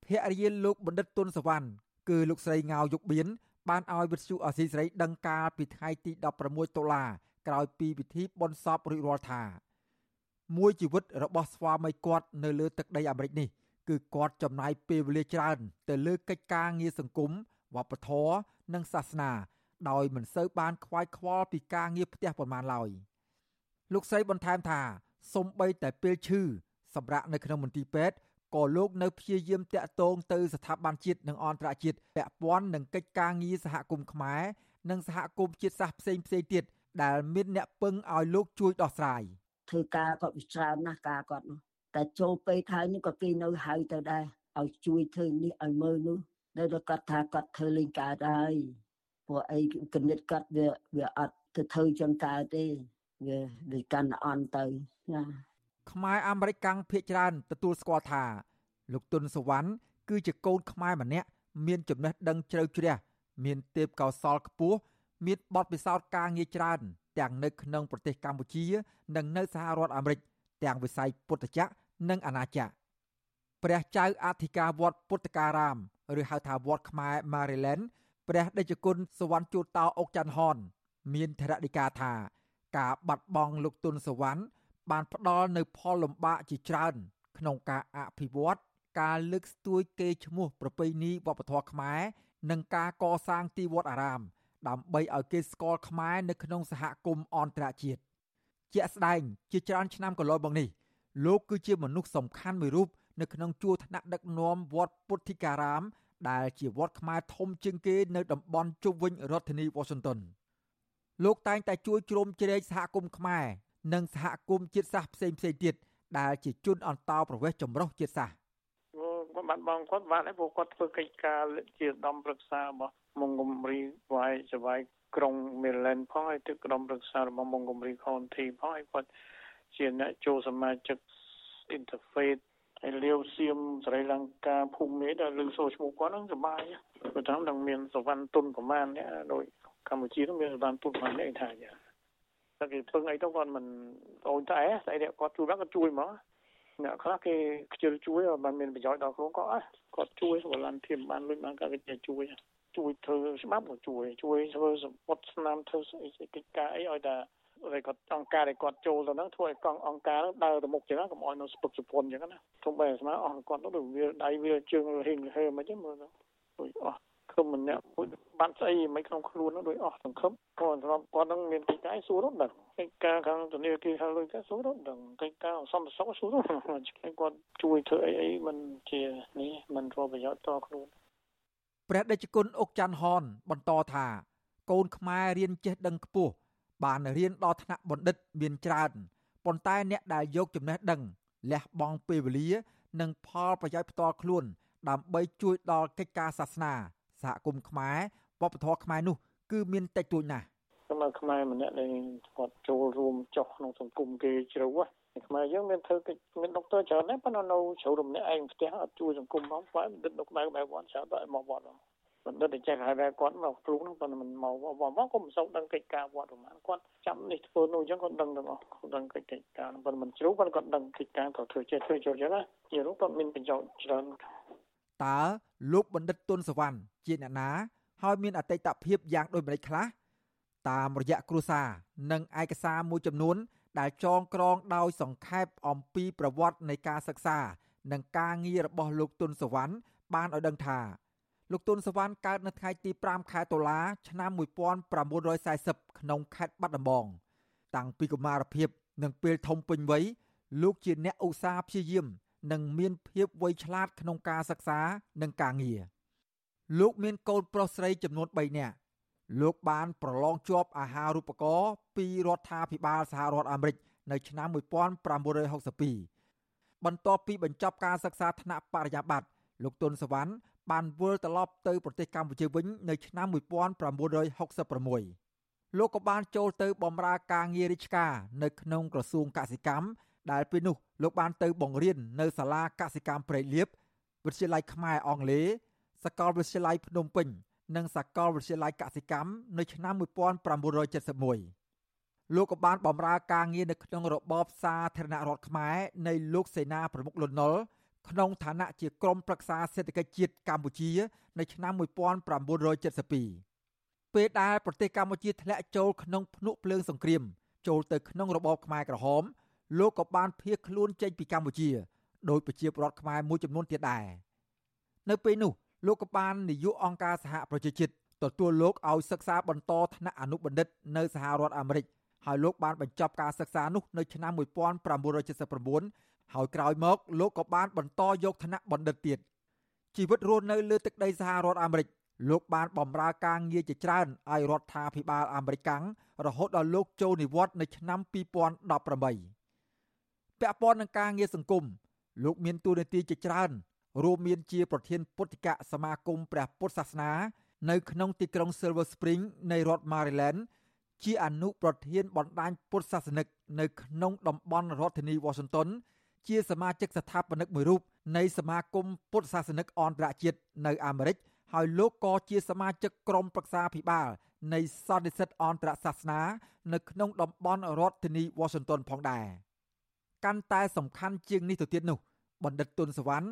ភរិយាលោកបណ្ឌិតទុនសវណ្ណគឺលោកស្រីងៅយុគបៀនបានឲ្យវិទ្យុអសីសេរីដឹងការពីថ្ងៃទី16តុលាក្រោយពីពិធីបុណ្យសពរួចរាល់ថាមួយជីវិតរបស់ស្វាមីគាត់នៅលើទឹកដីអាមេរិកនេះគឺគាត់ចំណាយពេលវេលាច្រើន ទៅលើកិច្ចការងារសង្គម វប្បធម៌និងសាសនា ដោយមិនសូវបានខ្វាយខ្វល់ពីការងារផ្ទះប៉ុន្មានឡើយលោកស្រីបន្ថែមថាសំបីតែពេលឈឺសម្រាប់នៅក្នុងមន្ទីរពេទ្យក៏លោកនៅព្យាយាមតាក់ទងទៅស្ថាប័នជាតិនិងអន្តរជាតិពាក់ព័ន្ធនឹងកិច្ចការងារសហគមន៍ខ្មែរនិងសហគមន៍ជាតិសាសន៍ផ្សេងផ្សេងទៀតដែលមានអ្នកពឹងឲ្យលោកជួយដោះស្រាយធ្វើការគាត់វិច្រើនណាស់ការគាត់នោះតែចូលពេលខែនេះក៏គេនៅហៅទៅដែរឲ្យជួយធ្វើនេះឲ្យមើលនោះ នៅតែគាត់ថាគាត់ធ្វើលេងកើតហើយព្រោះអីគណិតគាត់វាវាអត់ទៅធ្វើចឹងកើតទេវាវាកាន់អន់ទៅណាខ្មែរអាមេរិកកាំងភៀកច្រើនទទួលស្គាល់ថាលោកទុនសវណ្ណគឺជាកូនខ្មែរម្នាក់មានចំណេះដឹងជ្រៅជ្រះមានទេពកោសល្យខ្ពស់មានបទពិសោធន៍ការងារច្រើន ទាំងនៅក្នុងប្រទេសកម្ពុជា និងនៅសហរដ្ឋអាមេរិកទាំងវិស័យពុទ្ធចក្រនិងអាណាចក្រព្រះចៅអធិការវត្តពុទ្ធការាម ឬហៅថាវត្តខ្មែរ Maryland ព្រះដេចគុណសវណ្ណជួតតោអុកច័ន្ទហន មានធរណីកាថា ការបាត់បង់លោកទុនសវណ្ណបានផ្ដល់នៅផលលំបាកជាច្រើន ក្នុងការអភិវឌ្ឍការលើកស្ទួយកេរ្តិ៍ឈ្មោះប្រពៃណីវប្បធម៌ខ្មែរនិងការកសាងទីវត្តអារាម ដើម្បីឲ្យគេស្គាល់ខ្មែរនៅក្នុងសហគមន៍អន្តរជាតិជាក់ស្ដែងជាច្រើនឆ្នាំកន្លងមកនេះលោកគឺជាមនុស្សសំខាន់មួយរូប នៅក្នុងជួរថ្នាក់ដឹកនាំវត្តពុទ្ធិការាម ដែលជាវត្តខ្មែរធំជាងគេនៅតំបន់ជុំវិញរដ្ឋធានី Washington លោកតែងតែជួយជ្រោមជ្រែងសហគមន៍ខ្មែរនិងសហគមន៍ជាតិសាសន៍ផ្សេងផ្សេងទៀតដែលជាជនអន្តោប្រវេសន៍ចម្រុះជាតិសាសន៍គាត់បាត់បង់គាត់បានឯព្រោះគាត់ធ្វើកិច្ចការជាដំប្រឹក្សារបស់មង្គមរីវាយចវាយក្រុង Maryland ផងហើយទឹកក្រុមប្រឹក្សារបស់មង្គមរី County ផងហើយគាត់ជាអ្នកចូលសមាជិក Interfaith ហើយលាវសៀមស្រីលង្កាភូមិមេដែលលើសូឈ្មោះគាត់ហ្នឹងសប្បាយព្រោះតាមនឹងមានសវណ្ណទុនប្រមាណនេះដោយកម្ពុជានឹងមានសវណ្ណទុនប្រមាណនេះថាយ៉ាងតែគេពឹងអីទៅគាត់មិនអូនតែស្អីគាត់ជួយគាត់ជួយមកអ្នកខ្លះគេខ្ជិលជួយបានមានប្រយោជន៍ដល់ខ្លួនគាត់អស់គាត់ជួយវឡន្ទាបានលុយបានគាត់គេជួយជួយធ្វើច្បាប់ក៏ជួយជួយធ្វើសម្បត្តិស្នាមធ្វើស្អីកិច្ចការអីឲ្យតែ ហើយគាត់អង្គការដែលគាត់ចូលទៅហ្នឹងធ្វើឲ្យកងអង្គការហ្នឹងដើរទៅមុខចឹងកុំឲ្យនៅស្ពឹកសពន់ចឹងណាទោះបីស្មើអស់គាត់ទៅវាដៃវាជើងហេងហេមិនចឹងមើលទៅដូចអស់ខំម្នាក់មួយបាត់ស្អីមិនក្នុងខ្លួននោះដូចអស់សង្ឃឹមគាត់សម្រាប់គាត់នឹងមានកិច្ចការសួររត់ដឹងកិច្ចការខាងធនាគារខាងលុយកាសួររត់ដឹងកិច្ចការសំសុខសួររត់គាត់ជួយធ្វើអីអីមិនជានេះមិនរកប្រយោជន៍តខ្លួនព្រះដេចគុណអុកច័ន្ទហនបន្តថាកូនខ្មែររៀនចេះដឹងខ្ពស់ បានរៀនដល់ថ្នាក់បណ្ឌិតមានច្រើនប៉ុន្តែអ្នកដែលយកចំណេះដឹងលះបង់ពេលវេលា និងផលប្រយោជន៍ផ្ទាល់ខ្លួន ដើម្បីជួយដល់កិច្ចការសាសនាសហគមន៍ខ្មែរវប្បធម៌ខ្មែរនោះគឺមានតិចតួចណាស់សម្រាប់ខ្មែរម្នាក់ដែលគាត់ចូលរួមចុះក្នុងសង្គមគេជ្រៅខ្មែរយើងមានធ្វើកិច្ចមានដុកទ័រច្រើនដែរប៉ុន្តែនៅជ្រៅរំនាក់ឯងផ្ទះអត់ជួយសង្គមផងស្វែងបណ្ឌិតនៅក្បែរក្បែរវត្តច្រើនដល់មកវត្ត បណ្ឌិតតែចេះហៅតែគាត់មកគ្រូហ្នឹងប៉ុន្តែមិនមកមកមកក៏មិនសូវដឹងកិច្ចការវត្តប្រហែលគាត់ចាំនេះធ្វើនោះអញ្ចឹងគាត់ដឹងទាំងអស់គាត់ដឹងកិច្ចការប៉ុន្តែមិនជ្រូកគាត់គាត់ដឹងកិច្ចការគាត់ធ្វើចេះធ្វើចូលអញ្ចឹងណាជារូបគាត់មានប្រយោជន៍ច្រើនតើលោកបណ្ឌិតទុនសវណ្ណជាអ្នកណាហើយមានអតីតភាពយ៉ាងដូចម្តេចខ្លះតាមរយៈគ្រួសារនិងឯកសារមួយចំនួន ដែលចងក្រងដោយសង្ខេបអំពីប្រវត្តិនៃការសិក្សា និងការងាររបស់លោកទុនសវណ្ណបានឲ្យដឹងថា លោកទុនសវណ្ណកើតនៅថ្ងៃទី5ខែតុលាឆ្នាំ1940ក្នុងខេត្តបាត់ដំបង តាំងពីកុមារភាពនិងពេលធំពេញវ័យលោកជាអ្នកឧស្សាហ៍ព្យាយាម និងមានភាពវៃឆ្លាតក្នុងការសិក្សានិងការងារលោកមានកូនប្រុសស្រីចំនួន3នាក់លោកបានប្រឡងជាប់អាហារូបករណ៍ពីរដ្ឋាភិបាលសហរដ្ឋអាមេរិកនៅឆ្នាំ1962បន្ទាប់ពីបញ្ចប់ការសិក្សាថ្នាក់បរិញ្ញាបត្រលោកទុនសវណ្ណ បានវិលត្រឡប់ទៅប្រទេសកម្ពុជាវិញនៅឆ្នាំ1966លោកក៏បានចូលទៅបម្រើការងាររាជការនៅក្នុងក្រសួងកសិកម្មដែលពេលនោះលោកបានទៅបង្រៀននៅសាលាកសិកម្មព្រែកលៀបវិទ្យាល័យខ្មែរអង់គ្លេសសាកលវិទ្យាល័យភ្នំពេញនិងសាកលវិទ្យាល័យកសិកម្មនៅឆ្នាំ1971លោកក៏បានបម្រើការងារនៅក្នុងរបបសាធារណរដ្ឋខ្មែរនៃលោកសេនាប្រមុខលន់នល់ ក្នុងឋានៈជាក្រុមប្រឹក្សាសេដ្ឋកិច្ចជាតិកម្ពុជា នៅឆ្នាំ1972ពេលដែលប្រទេសកម្ពុជាធ្លាក់ចូលក្នុងភ្នក់ភ្លើងសង្គ្រាម ចូលទៅក្នុងរបបខ្មែរក្រហមលោកក៏បានភៀសខ្លួនចេញពីកម្ពុជាដោយប្រជាពលរដ្ឋខ្មែរមួយចំនួនទៀតដែរនៅពេលនោះលោកក៏បាននាយកអង្គការសហប្រជាជាតិទទួលលោកឲ្យសិក្សាបន្តថ្នាក់អនុបណ្ឌិតនៅសហរដ្ឋអាមេរិកហើយលោកបានបញ្ចប់ការសិក្សានោះនៅឆ្នាំ1979 ហើយក្រោយមកលោកក៏បានបន្តយកឋានៈបណ្ឌិតទៀតជីវិតរស់នៅលើទឹកដីសហរដ្ឋអាមេរិកលោកបានបម្រើការងារជាច្រើនឲ្យរដ្ឋាភិបាលអាមេរិកាំងរហូតដល់លោកចូលនិវត្តន៍នៅឆ្នាំ2018ពាក់ព័ន្ធនឹងការងារសង្គមលោកមានតួនាទីជាច្រើនរួមមានជាប្រធានពុទ្ធិកសមាគមព្រះពុទ្ធសាសនា នៅក្នុងទីក្រុង Silver Spring នៃរដ្ឋ Maryland ជាអនុប្រធានបណ្ដាញពុទ្ធសាសនិក នៅក្នុងតំបន់រដ្ឋធានី Washington ជាសមាជិកស្ថាបនិកមួយរូបនៃសមាគមពុទ្ធសាសនិកអន្តរជាតិនៅអាមេរិកហើយលោកក៏ជាសមាជិកក្រុមប្រឹក្សាភិបាលនៃសន្និសិទអន្តរសាសនា នៅក្នុងតំបន់រដ្ឋធានី Washington ផងដែរកាន់តែសំខាន់ជាងនេះទៅទៀតនោះបណ្ឌិតទុនសវណ្ណ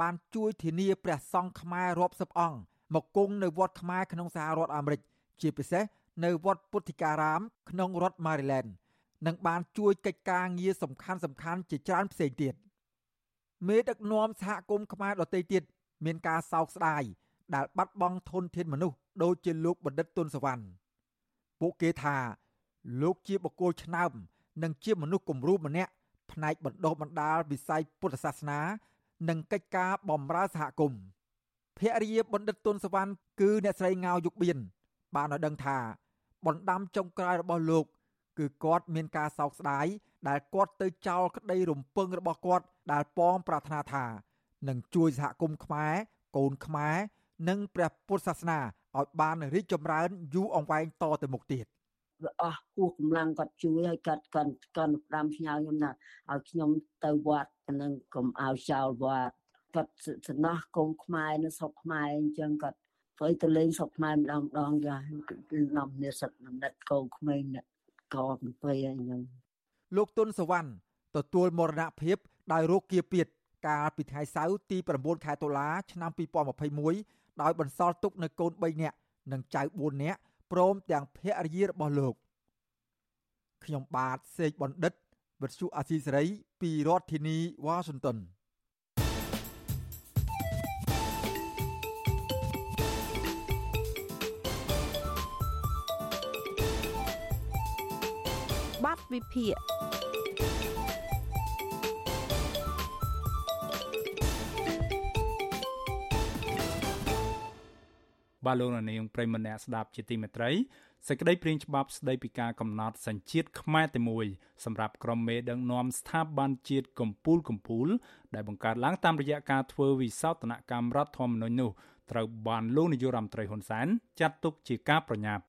បានជួយធានាព្រះសង្ឃខ្មែររាប់សិបអង្គមកគង់នៅវត្តខ្មែរក្នុងសហរដ្ឋអាមេរិកជាពិសេសនៅវត្តពុទ្ធិការាម ក្នុងរដ្ឋ Maryland និងបានជួយកិច្ចការងារសំខាន់សំខាន់ជាច្រើនផ្សេងទៀតមេដឹកនាំសហគមន៍ខ្មែរដទៃទៀតមានការសោកស្ដាយដែលបាត់បង់ធនធានមនុស្សដូចជាលោកបណ្ឌិតទុនសវណ្ណពួកគេថាលោកជាបុគ្គលឆ្នើមនិងជាមនុស្សគំរូម្នាក់ផ្នែកបណ្ដុះបណ្ដាលវិស័យពុទ្ធសាសនា និងកិច្ចការបម្រើសហគមន៍ភរិយាបណ្ឌិតទុនសវណ្ណគឺអ្នកស្រីងៅយុគបៀនបានឲ្យដឹងថាបណ្ដាំចុងក្រោយរបស់លោក គឺគាត់មានការសោកស្ដាយដែលគាត់ទៅចោលក្តីរំពឹងរបស់គាត់ដែលប៉ងប្រាថ្នាថានឹងជួយសហគមន៍ខ្មែរកូនខ្មែរនិងព្រះពុទ្ធសាសនាឲ្យបានរីកចម្រើនយូរអង្វែងតទៅមុខទៀតវាអស់គោះកម្លាំងគាត់ជួយឲ្យគាត់កាន់កាន់ផ្ដាំផ្ញើខ្ញុំណាឲ្យខ្ញុំទៅវត្តនឹងកុំឲ្យចោលវត្តគាត់សំណោះកងខ្មែរនៅស្រុកខ្មែរអញ្ចឹងគាត់ធ្វើទៅលេងស្រុកខ្មែរម្ដងម្ដងចាគឺនាំនិស្សិតដំណិតកងក្មេងអ្នក កកំពៃអញ្ចឹងលោកទុនសវណ្ណទទួលមរណភាពដោយរោគគាពៀតកាលពីថ្ងៃសៅរ៍ទី9ខែតុលាឆ្នាំ2021ដោយបន្សល់ទុកនៅកូន3នាក់និងចៅ4នាក់ព្រមទាំងភរិយារបស់លោកខ្ញុំបាទសេកបណ្ឌិតវិទ្យុអាស៊ីសេរីពីរដ្ឋធានីវ៉ាស៊ីនតោន វិភាគបាទលោកនាងប្រិមម្នាក់ស្ដាប់ជាទីមេត្រីសេចក្តីព្រាងច្បាប់ស្តីពីការកំណត់សញ្ជាតិខ្មែរតែមួយសម្រាប់ក្រុមមេដឹកនាំស្ថាប័នជាតិកម្ពុជាកម្ពុជាដែលបង្កើតឡើងតាមរយៈការធ្វើវិសោធនកម្មរដ្ឋធម្មនុញ្ញនោះត្រូវបានលោកនាយករដ្ឋមន្ត្រីហ៊ុនសែនចាត់ទុកជាការប្រញាប់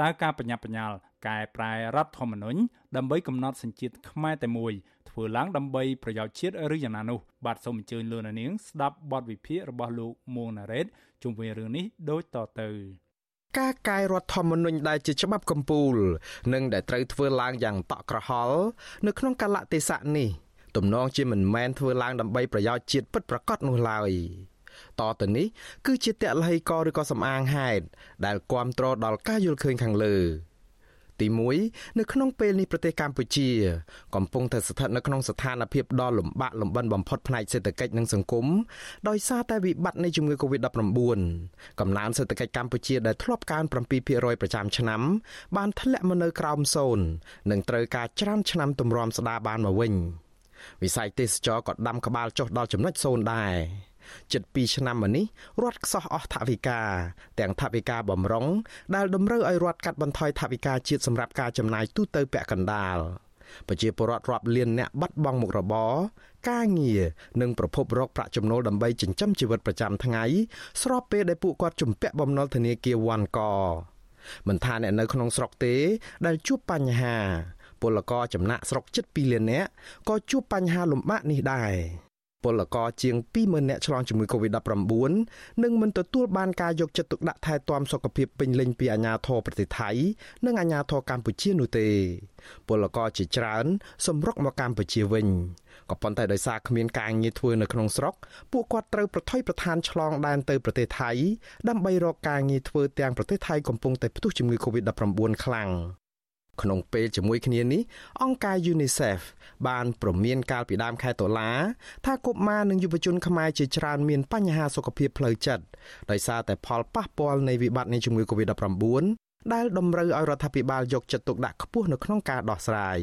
តើការបញ្ញត្តិបញ្ញត្តិកែប្រែរដ្ឋធម្មនុញ្ញដើម្បីកំណត់សញ្ជាតិខ្មែរតែមួយធ្វើឡើងដើម្បីប្រយោជន៍ជាតិឬយ៉ាងណានោះបាទសូមអញ្ជើញលោកនាងស្ដាប់បទវិភាគរបស់លោកមួងណារ៉េតជុំវិញរឿងនេះដូចតទៅការកែរដ្ឋធម្មនុញ្ញដែលជាច្បាប់កម្ពុជានិងដែលត្រូវធ្វើឡើងយ៉ាងតក់ក្រហល់នៅក្នុងកលៈទេសៈនេះទំនងជាមិនមែនធ្វើឡើងដើម្បីប្រយោជន៍ជាតិពិតប្រាកដនោះឡើយ តទៅនេះគឺជាតលហីកឬក៏សំអាងហេតុដែលគ្រប់គ្រងដល់ការយល់ឃើញខាងលើទី1នៅក្នុងពេលនេះប្រទេសកម្ពុជា កំពុងតែស្ថិតនៅក្នុងស្ថានភាពដ៏លំបាកលំបិនបំផុតផ្នែកសេដ្ឋកិច្ចនិងសង្គមដោយសារតែវិបត្តិនៃជំងឺ Covid-19 កំណើនសេដ្ឋកិច្ចកម្ពុជាដែលធ្លាប់កើន7%ប្រចាំឆ្នាំ បានធ្លាក់មកនៅក្រោមសូន្យនិងត្រូវការច្រានឆ្នាំទម្រាំស្ដារបានមកវិញវិស័យទេសចរក៏ដាំក្បាលចុះដល់ចំណុចសូន្យដែរ ជិត2ឆ្នាំមកនេះរដ្ឋខ្សោះអស់ថវិកាទាំងថវិកាបំរុងដែលតម្រូវឲ្យរដ្ឋកាត់បន្ថយថវិកាជាតិសម្រាប់ការចំណាយទូទៅពាក់កណ្ដាលប្រជាពលរដ្ឋរាប់លានអ្នកបាត់បង់មុខរបរការងារនិងប្រភពរកប្រាក់ចំណូលដើម្បីចិញ្ចឹមជីវិតប្រចាំថ្ងៃស្របពេលដែលពួកគាត់ជំពាក់បំណុលធនាគារវ៉ាន់កមិនថាអ្នកនៅក្នុងស្រុកទេ ដែលជួបបញ្ហាពលករចំណាក់ស្រុកជិត2លាននាក់ក៏ជួបបញ្ហាលំបាកនេះដែរ ពលករជាង20000នាក់ឆ្លងជំងឺ Covid-19 និងមិនទទួលបានការយកចិត្តទុកដាក់ថែទាំសុខភាពពេញលេញពីអាជ្ញាធរប្រទេសថៃ និងអាជ្ញាធរកម្ពុជានោះទេ ពលករជាច្រើន សម្រុកមកកម្ពុជាវិញក៏ប៉ុន្តែដោយសារគ្មានការងារធ្វើនៅក្នុងស្រុកពួកគាត់ត្រូវប្រថុយប្រឋានឆ្លងដែនទៅប្រទេសថៃដើម្បីរកការងារធ្វើទាំងប្រទេសថៃកំពុងតែផ្ទុះជំងឺ Covid-19 ខ្លាំង ក្នុងពេលជាមួយគ្នានេះអង្គការ UNICEF បានព្រមានកាលពីដើមខែតុលាថាកុមារនិងយុវជនខ្មែរជាច្រើនមានបញ្ហាសុខភាពផ្លូវចិត្តដោយសារតែផលប៉ះពាល់នៃវិបត្តិនៃជំងឺ Covid-19 ដែលតម្រូវឲ្យរដ្ឋាភិបាលយកចិត្តទុកដាក់ខ្ពស់នៅក្នុងការដោះស្រាយ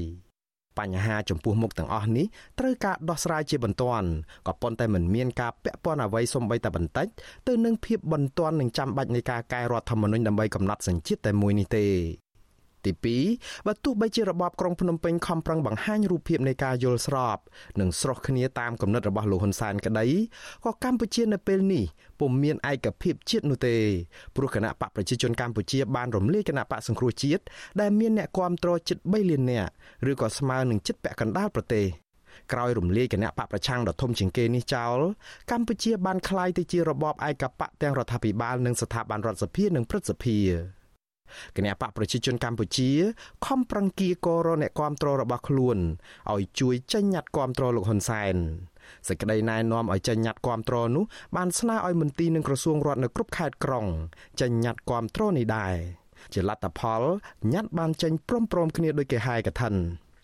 បញ្ហាចំពោះមុខទាំងអស់នេះត្រូវការដោះស្រាយជាបន្ទាន់ក៏ប៉ុន្តែមិនមានការពាក់ព័ន្ធអ្វីសូម្បីតែបន្តិចទៅនឹងភាពបន្ទាន់និងចាំបាច់នៃការកែរដ្ឋធម្មនុញ្ញដើម្បីកំណត់សញ្ជាតិតែមួយនេះទេ ទី2បើទោះបីជារបបក្រុងភ្នំពេញខំប្រឹងបង្ហាញរូបភាពនៃការយល់ស្របនិងស្រុះគ្នាតាមគំនិតរបស់លោកហ៊ុនសែនក្តីក៏កម្ពុជានៅពេលនេះពុំមានឯកភាពជាតិនោះទេព្រោះគណៈបកប្រជាជនកម្ពុជាបានរំលាយគណៈបកសង្គ្រោះជាតិដែលមានអ្នកគាំទ្រជិត3លាននាក់ឬក៏ស្មើនឹងជិតពាក់កណ្ដាលប្រទេសក្រោយរំលាយគណៈបកប្រឆាំងដ៏ធំជាងគេនេះចោលកម្ពុជាបានក្លាយទៅជារបបឯកបកទាំងរដ្ឋាភិបាលនិងស្ថាប័នរដ្ឋសភានិងព្រឹទ្ធសភា គណៈបកប្រជាជនកម្ពុជាខំប្រឹងគៀកោរអ្នកគាំទ្ររបស់ខ្លួនឲ្យជួយចេញញត្តិគាំទ្រលោកហ៊ុនសែនសេចក្តីណែនាំឲ្យចេញញត្តិគាំទ្រនោះបានស្នើឲ្យមន្ទីរនិងក្រសួងរដ្ឋនៅគ្រប់ខេត្តក្រុងចេញញត្តិគាំទ្រនេះដែរជាលទ្ធផលញត្តិបានចេញព្រមព្រមគ្នាដោយគេហែកថា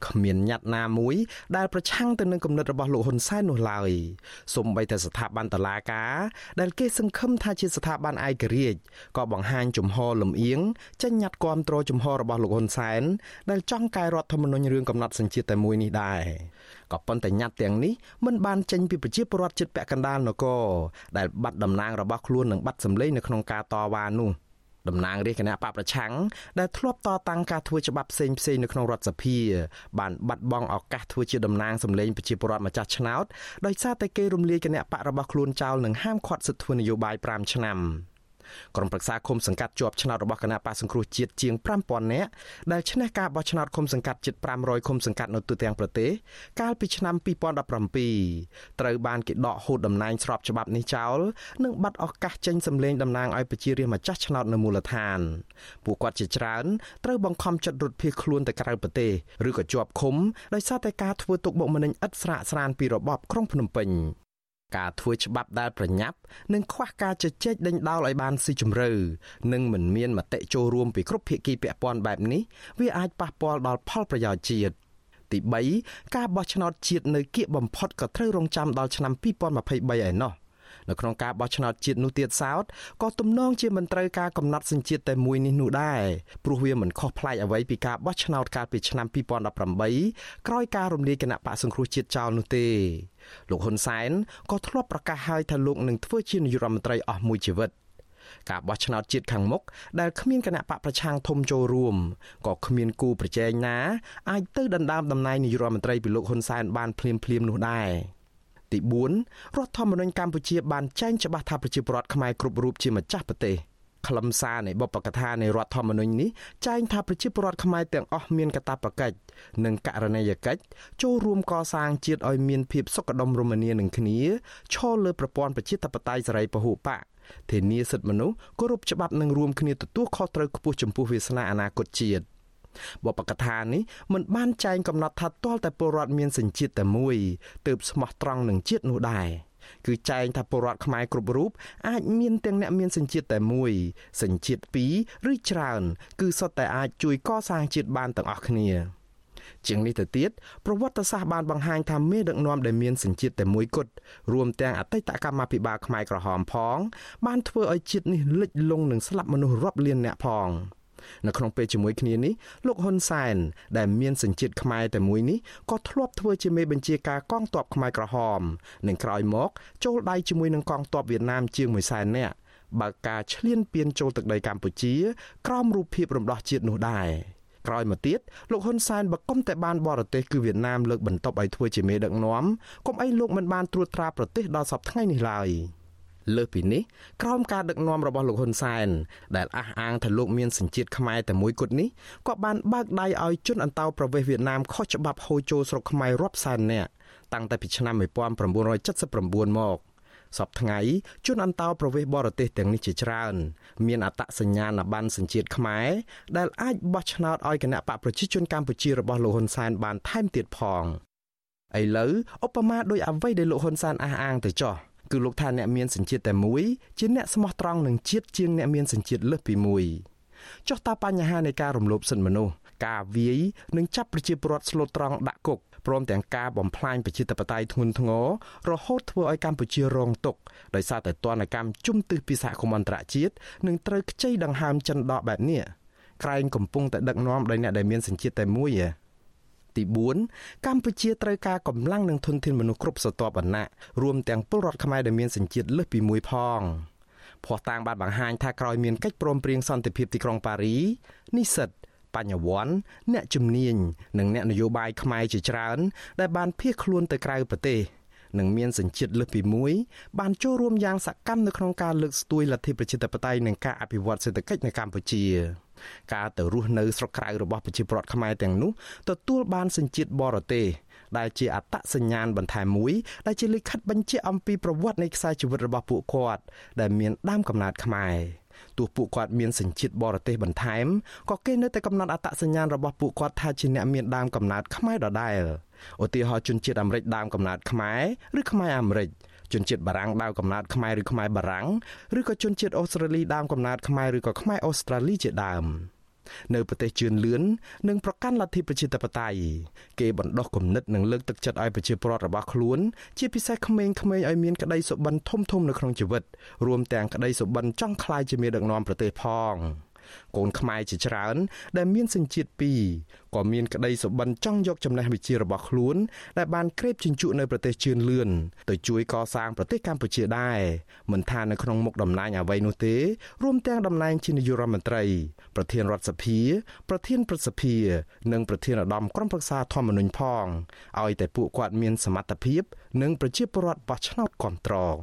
គ្មានញត្តិណាមួយដែលប្រឆាំងទៅនឹងគំនិតរបស់លោកហ៊ុនសែននោះឡើយសូម្បីតែស្ថាប័នតុលាការដែលគេសង្ឃឹមថាជាស្ថាប័នឯករាជ្យក៏បង្ហាញជំហរលំអៀងចេញញត្តិគាំទ្រជំហររបស់លោកហ៊ុនសែនដែលចង់កែរដ្ឋធម្មនុញ្ញរឿងកំណត់សញ្ជាតិតែមួយនេះដែរក៏ប៉ុន្តែញត្តិទាំងនេះមិនបានចេញពីប្រជាពលរដ្ឋចិត្តពាក់កណ្ដាលនគរដែលបាត់តំណែងរបស់ខ្លួននិងបាត់សម្លេងនៅក្នុងការតវ៉ានោះ។ តំណាងរាជគណៈបកប្រឆាំងដែលធ្លាប់តតាំងការធ្វើច្បាប់ផ្សេងផ្សេងនៅក្នុងរដ្ឋសភា បានបាត់បង់ឱកាសធ្វើជាតំណាងសម្លេងប្រជាពលរដ្ឋម្ចាស់ឆ្នោតដោយសារតែគេរំលាយគណៈបករបស់ខ្លួនចោលនិងហាមឃាត់សិទ្ធិធ្វើនយោបាយ5ឆ្នាំ។ ក្រុមប្រឹក្សាឃុំសង្កាត់ជាប់ឆ្នោតរបស់គណៈបកសង្គ្រោះជាតិជាង5000នាក់ដែលឈ្នះការបោះឆ្នោតឃុំសង្កាត់ជិត500ឃុំសង្កាត់នៅទូទាំងប្រទេសកាលពីឆ្នាំ2017ត្រូវបានគេដកហូតតំណែងស្របច្បាប់នេះចោលនិងបាត់ឱកាសចេញសម្លេងតំណាងឲ្យប្រជារាស្ត្រម្ចាស់ឆ្នោតនៅមូលដ្ឋានពួកគាត់ជាច្រើនត្រូវបង្ខំចិត្តរត់ភៀសខ្លួនទៅក្រៅប្រទេសឬក៏ជាប់ឃុំដោយសារតែការធ្វើទុកបុកម្នេញឥតស្រាកស្រានពីរបបក្រុងភ្នំពេញ ការធ្វើច្បាប់ដែលប្រញាប់និងខ្វះការជជែកដេញដោលឲ្យបានស៊ីជម្រៅនិងមិនមានមតិចូលរួមពីគ្រប់ភាគីពាក់ព័ន្ធបែបនេះវាអាចប៉ះពាល់ដល់ផលប្រយោជន៍ជាតិទី3ការបោះឆ្នោតជាតិនៅគៀកបំផុតក៏ត្រូវរងចាំដល់ឆ្នាំ2023ឯណោះ។ នៅក្នុងការបោះឆ្នោតជាតិនោះទៀតសោតក៏ទំនងជាមិនត្រូវការកំណត់សញ្ជាតិតែមួយនេះនោះដែរព្រោះវាមិនខុសប្លែកអ្វីពីការបោះឆ្នោតកាលពីឆ្នាំ2018ក្រោយការរំលាយគណៈបកសង្គ្រោះជាតិចោលនោះទេលោកហ៊ុនសែនក៏ធ្លាប់ប្រកាសហើយថាលោកនឹងធ្វើជានាយករដ្ឋមន្ត្រីអស់មួយជីវិតការបោះឆ្នោតជាតិខាងមុខដែលគ្មានគណៈបកប្រឆាំងធំចូលរួមក៏គ្មានគូប្រជែងណាអាចទៅដណ្ដើមតំណែងនាយករដ្ឋមន្ត្រីពីលោកហ៊ុនសែនបានភ្លាមភ្លាមនោះដែរ ទី4រដ្ឋធម្មនុញ្ញកម្ពុជាបានចែងច្បាស់ថាប្រជាពលរដ្ឋខ្មែរគ្រប់រូបជាម្ចាស់ប្រទេសខ្លឹមសារនៃបបកថានៃរដ្ឋធម្មនុញ្ញនេះចែងថាប្រជាពលរដ្ឋខ្មែរទាំងអស់មានកាតព្វកិច្ចនិងករណីយកិច្ចចូលរួមកសាងជាតិឲ្យមានភាពសុខដុមរមនានឹងគ្នាឈលលើប្រព័ន្ធប្រជាធិបតេយ្យសេរីពហុបកធានាសិទ្ធិមនុស្សគោរពច្បាប់និងរួមគ្នាទទួលខុសត្រូវខ្ពស់ចំពោះវាសនាអនាគតជាតិ បបកថានេះមិនបានចែងកំណត់ថាទាល់តែពលរដ្ឋមានសញ្ជាតិតែមួយទើបស្មោះត្រង់នឹងជាតិនោះដែរគឺចែងថាពលរដ្ឋខ្មែរគ្រប់រូបអាចមានទាំងអ្នកមានសញ្ជាតិតែមួយសញ្ជាតិពីរឬច្រើន គឺសុទ្ធតែអាចជួយកសាងជាតិបានទាំងអស់គ្នាជាងនេះទៅទៀតប្រវត្តិសាស្ត្របានបង្ហាញថាមេដឹកនាំដែលមានសញ្ជាតិតែមួយគត់រួមទាំងអតីតកម្មាភិបាលខ្មែរក្រហមផង បានធ្វើឲ្យជាតិនេះលិចលង់និងស្លាប់មនុស្សរាប់លានអ្នកផង នៅក្នុងពេលជាមួយគ្នានេះលោកហ៊ុនសែនដែលមានសញ្ជាតិខ្មែរតែមួយនេះក៏ធ្លាប់ធ្វើជាមេបញ្ជាការកងទ័ពខ្មែរក្រហមនិងក្រោយមកចូលដៃជាមួយនឹងកងទ័ពវៀតណាមជាង1សែននាក់បើកការឈ្លានពានចូលទឹកដីកម្ពុជា ក្រោមរូបភាពរំដោះជាតិនោះដែរក្រោយមកទៀតលោកហ៊ុនសែនបកុំតែបានបរទេសគឺវៀតណាមលើកបន្ទប់ឲ្យធ្វើជាមេដឹកនាំកុំអីលោកមិនបានត្រួតត្រាប្រទេសដល់សពថ្ងៃនេះឡើយ លើសពីនេះក្រោមការដឹកនាំរបស់លោកហ៊ុនសែនដែលអះអាងថាលោកមានសញ្ជាតិខ្មែរតែមួយគត់នេះក៏បានបើកដៃឲ្យជនអន្តោប្រវេសន៍វៀតណាមខុសច្បាប់ហូរចូលស្រុកខ្មែររាប់សែននាក់តាំងតែពីឆ្នាំ1979មកសពថ្ងៃជនអន្តោប្រវេសន៍បរទេសទាំងនេះជាច្រើន មានអត្តសញ្ញាណប័ណ្ណសញ្ជាតិខ្មែរដែលអាចបោះឆ្នោតឲ្យគណៈបកប្រជាជនកម្ពុជារបស់លោកហ៊ុនសែនបានថែមទៀតផងឥឡូវឧបមាដោយអ្វីដែលលោកហ៊ុនសែនអះអាងទៅចោះ គឺលោកថាអ្នកមានសញ្ជាតិតែមួយជាអ្នកស្មោះត្រង់នឹងជាតិជាងអ្នកមានសញ្ជាតិលើសពីមួយចុះតើបញ្ហានៃការរំលោភសិទ្ធិមនុស្សការវាយនិងចាប់ប្រជាពលរដ្ឋស្លូតត្រង់ដាក់គុកព្រមទាំងការបំផ្លាញប្រជាធិបតេយ្យធ្ងន់ធ្ងររហូតធ្វើឲ្យកម្ពុជារងទុក្ខដោយសារតែទណ្ឌកម្មជំទិះពីសហគមន៍អន្តរជាតិនិងត្រូវខ្ចីដង្ហើមចិនដកបែបនេះក្រែងកំពុងតែដឹកនាំដោយអ្នកដែលមានសញ្ជាតិតែមួយឯ ទី4កម្ពុជាត្រូវការកម្លាំងនិងធនធានមនុស្សគ្រប់ស្រទាប់វណ្ណៈរួមទាំងពលរដ្ឋខ្មែរដែលមានសញ្ជាតិលើសពីមួយផងភ័ស្តុតាងបានបង្ហាញថាក្រោយមានកិច្ចព្រមព្រៀងសន្តិភាពទីក្រុងប៉ារីនិស្សិតបញ្ញវន្តអ្នកជំនាញនិងអ្នកនយោបាយខ្មែរជាច្រើន ដែលបានភៀសខ្លួនទៅក្រៅប្រទេសនិងមានសញ្ជាតិលើសពីមួយបានចូលរួមយ៉ាងសកម្មនៅក្នុងការលើកស្ទួយលទ្ធិប្រជាធិបតេយ្យនិងការអភិវឌ្ឍសេដ្ឋកិច្ចនៅកម្ពុជា ការទៅរស់នៅស្រុកក្រៅរបស់ប្រជាពលរដ្ឋខ្មែរទាំងនោះទទួលបានសញ្ជាតិបរទេសដែលជាអត្តសញ្ញាណបន្ថែមមួយដែលជាលិខិតបញ្ជាក់អំពីប្រវត្តិនៃខ្សែជីវិតរបស់ពួកគាត់ដែលមានដើមកំណើតខ្មែរទោះពួកគាត់មានសញ្ជាតិបរទេសបន្ថែមក៏គេនៅតែកំណត់អត្តសញ្ញាណរបស់ពួកគាត់ថាជាអ្នកមានដើមកំណើតខ្មែរដដែលឧទាហរណ៍ជនជាតិអាមេរិកដើមកំណើតខ្មែរឬខ្មែរអាមេរិក ជនជាតិបារាំងដើមកំណើតខ្មែរឬខ្មែរបារាំងឬក៏ជនជាតិអូស្ត្រាលីដើមកំណើតខ្មែរឬក៏ខ្មែរអូស្ត្រាលីជាដើមនៅប្រទេសជឿនលឿននិងប្រកាន់លទ្ធិប្រជាធិបតេយ្យគេបណ្ដោះគំនិតនិងលើកទឹកចិត្តឲ្យប្រជាពលរដ្ឋរបស់ខ្លួន ជាពិសេសក្មេងៗឲ្យមានក្តីសុបិនធំធំនៅក្នុងជីវិតរួមទាំងក្តីសុបិនចង់ក្លាយជាមេដឹកនាំប្រទេសផង។ កូនខ្មែរជាច្រើន ដែលមានសញ្ជាតិពីរក៏មានក្តីសុបិនចង់យកចំណេះវិជ្ជារបស់ខ្លួន ដែលបានក្រេបជញ្ជក់នៅប្រទេសជឿនលឿនទៅជួយកសាងប្រទេសកម្ពុជាដែរមិនថានៅក្នុងមុខតំណែងអ្វីនោះទេរួមទាំងតំណែងជានាយករដ្ឋមន្ត្រី ប្រធានរដ្ឋសភា ប្រធានព្រឹទ្ធសភានិងប្រធានឧត្តមក្រុមប្រឹក្សាធម្មនុញ្ញផងឲ្យតែពួកគាត់មានសមត្ថភាព និងប្រជាពលរដ្ឋបោះឆ្នោតគ្រប់គ្រង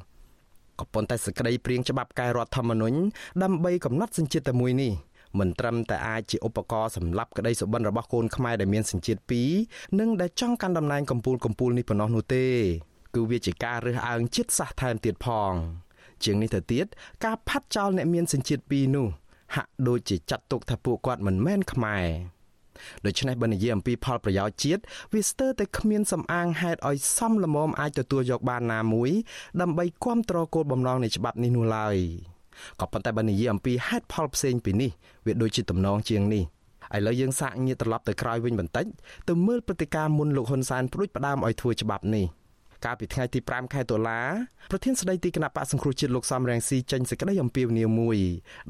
ក៏ប៉ុន្តែសេចក្តីព្រៀងច្បាប់កែរដ្ឋធម្មនុញ្ញដើម្បីកំណត់សញ្ជាតិតែមួយនេះមិនត្រឹមតែអាចជាឧបករណ៍សម្រាប់ក្តីសុបិនរបស់កូនខ្មែរដែលមានសញ្ជាតិពីរនិងដែលចង់កាន់តំណែងកម្ពូលកម្ពូលនេះប៉ុណ្ណោះនោះទេ គឺវាជាការរើសអើងជាតិសាសន៍ថែមទៀតផង ជាងនេះទៅទៀតការផាត់ចោលអ្នកមានសញ្ជាតិពីរនោះហាក់ដូចជាចាត់ទុកថាពួកគាត់មិនមែនខ្មែរ ដូច្នេះបើនិយាយអំពីផលប្រយោជន៍ជាតិវាស្ទើរតែគ្មានសំអាងហេតុឲ្យសមល្មមអាចទទួលយកបានណាមួយដើម្បីគ្រប់គ្រងគោលបំណងនៃច្បាប់នេះនោះឡើយក៏ប៉ុន្តែបើនិយាយអំពីហេតុផលផ្សេងពីនេះវាដូចជាតំណងជាងនេះឥឡូវយើងសាកញាតត្រឡប់ទៅក្រោយវិញបន្តិចទៅមើលព្រឹត្តិការណ៍មុនលោកហ៊ុនសែនព្រួយផ្ដើមឲ្យធ្វើច្បាប់នេះកាលពីថ្ងៃទី5ខែតុលាប្រធានស្ដីទីគណៈបកសង្គ្រោះជាតិលោកសំរងស៊ីចេញសេចក្តីអំពាវនាវមួយ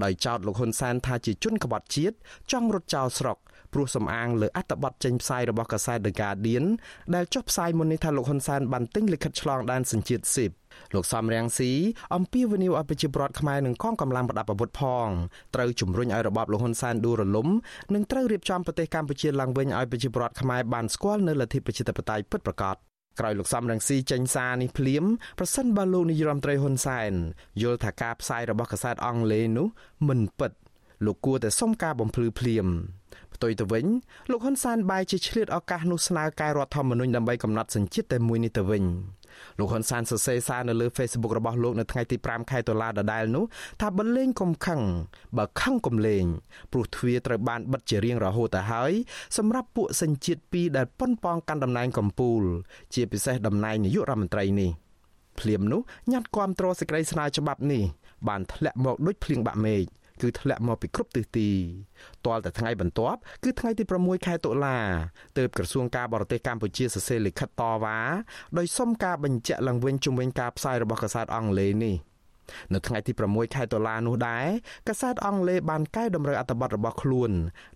ដោយចោទលោកហ៊ុនសែនថាជាជនក្បត់ជាតិចង់រត់ចោលស្រុក ព្រោះសំអាងលើអត្ថបទចេញផ្សាយរបស់កាសែត The Guardian ដែលចុះផ្សាយមុននេះថាលោកហ៊ុនសែនបានទិញលិខិតឆ្លងដែនសញ្ជាតិស៊ីបលោកសំរងស៊ីអំពាវនាវឲ្យប្រជាពលរដ្ឋខ្មែរនិងកងកម្លាំងប្រដាប់អាវុធផងត្រូវជំរុញឲ្យរបបលោកហ៊ុនសែនដួលរលំនិងត្រូវរៀបចំប្រទេសកម្ពុជាឡើងវិញឲ្យប្រជាពលរដ្ឋខ្មែរបានស្គាល់នៅលទ្ធិប្រជាធិបតេយ្យពិតប្រាកដក្រោយលោកសំរងស៊ីចេញសារនេះភ្លាមប្រសិនបើលោកនាយរដ្ឋមន្ត្រីហ៊ុនសែនយល់ថាការផ្សាយរបស់កាសែតអង់គ្លេសនោះមិនពិតលោកគួរតែសុំការបំភ្លឺភ្លាម ផ្ទុយទៅវិញលោកហ៊ុនសែនបែរជាឆ្លៀតឱកាសនោះស្នើកែរដ្ឋធម្មនុញ្ញដើម្បីកំណត់សញ្ជាតិតែមួយនេះទៅវិញលោកហ៊ុនសែនសរសេរសារនៅលើ Facebook របស់លោកនៅថ្ងៃទី5ខែតុលាដដែលនោះថាបលេងកុំខឹងបើខឹងកុំលេងព្រោះទ្វារត្រូវបានបិទជារៀងរហូតទៅហើយសម្រាប់ពួកសញ្ជាតិពីរដែលប៉ុនប៉ងកាន់តំណែងកម្ពុជាជាពិសេសតំណែងនាយករដ្ឋមន្ត្រីនេះភ្លាមនោះញ៉ាត់គាំទ្រសេចក្តីស្នើច្បាប់នេះបានធ្លាក់មកដូចភ្លៀងបាក់មេឃ គឺធ្លាក់មកពីគ្រប់ទិសទីទាល់តែថ្ងៃបន្ទាប់គឺថ្ងៃទី6ខែតុលាទើបក្រសួងការបរទេសកម្ពុជាសរសេរលិខិតតវ៉ាដោយសុំការបញ្ជាក់ឡើងវិញជុំវិញការផ្សាយរបស់កាសែតអង់គ្លេសនេះនៅថ្ងៃទី6ខែតុលានោះដែរកាសែតអង់គ្លេសបានកែតម្រូវអត្ថបទរបស់ខ្លួន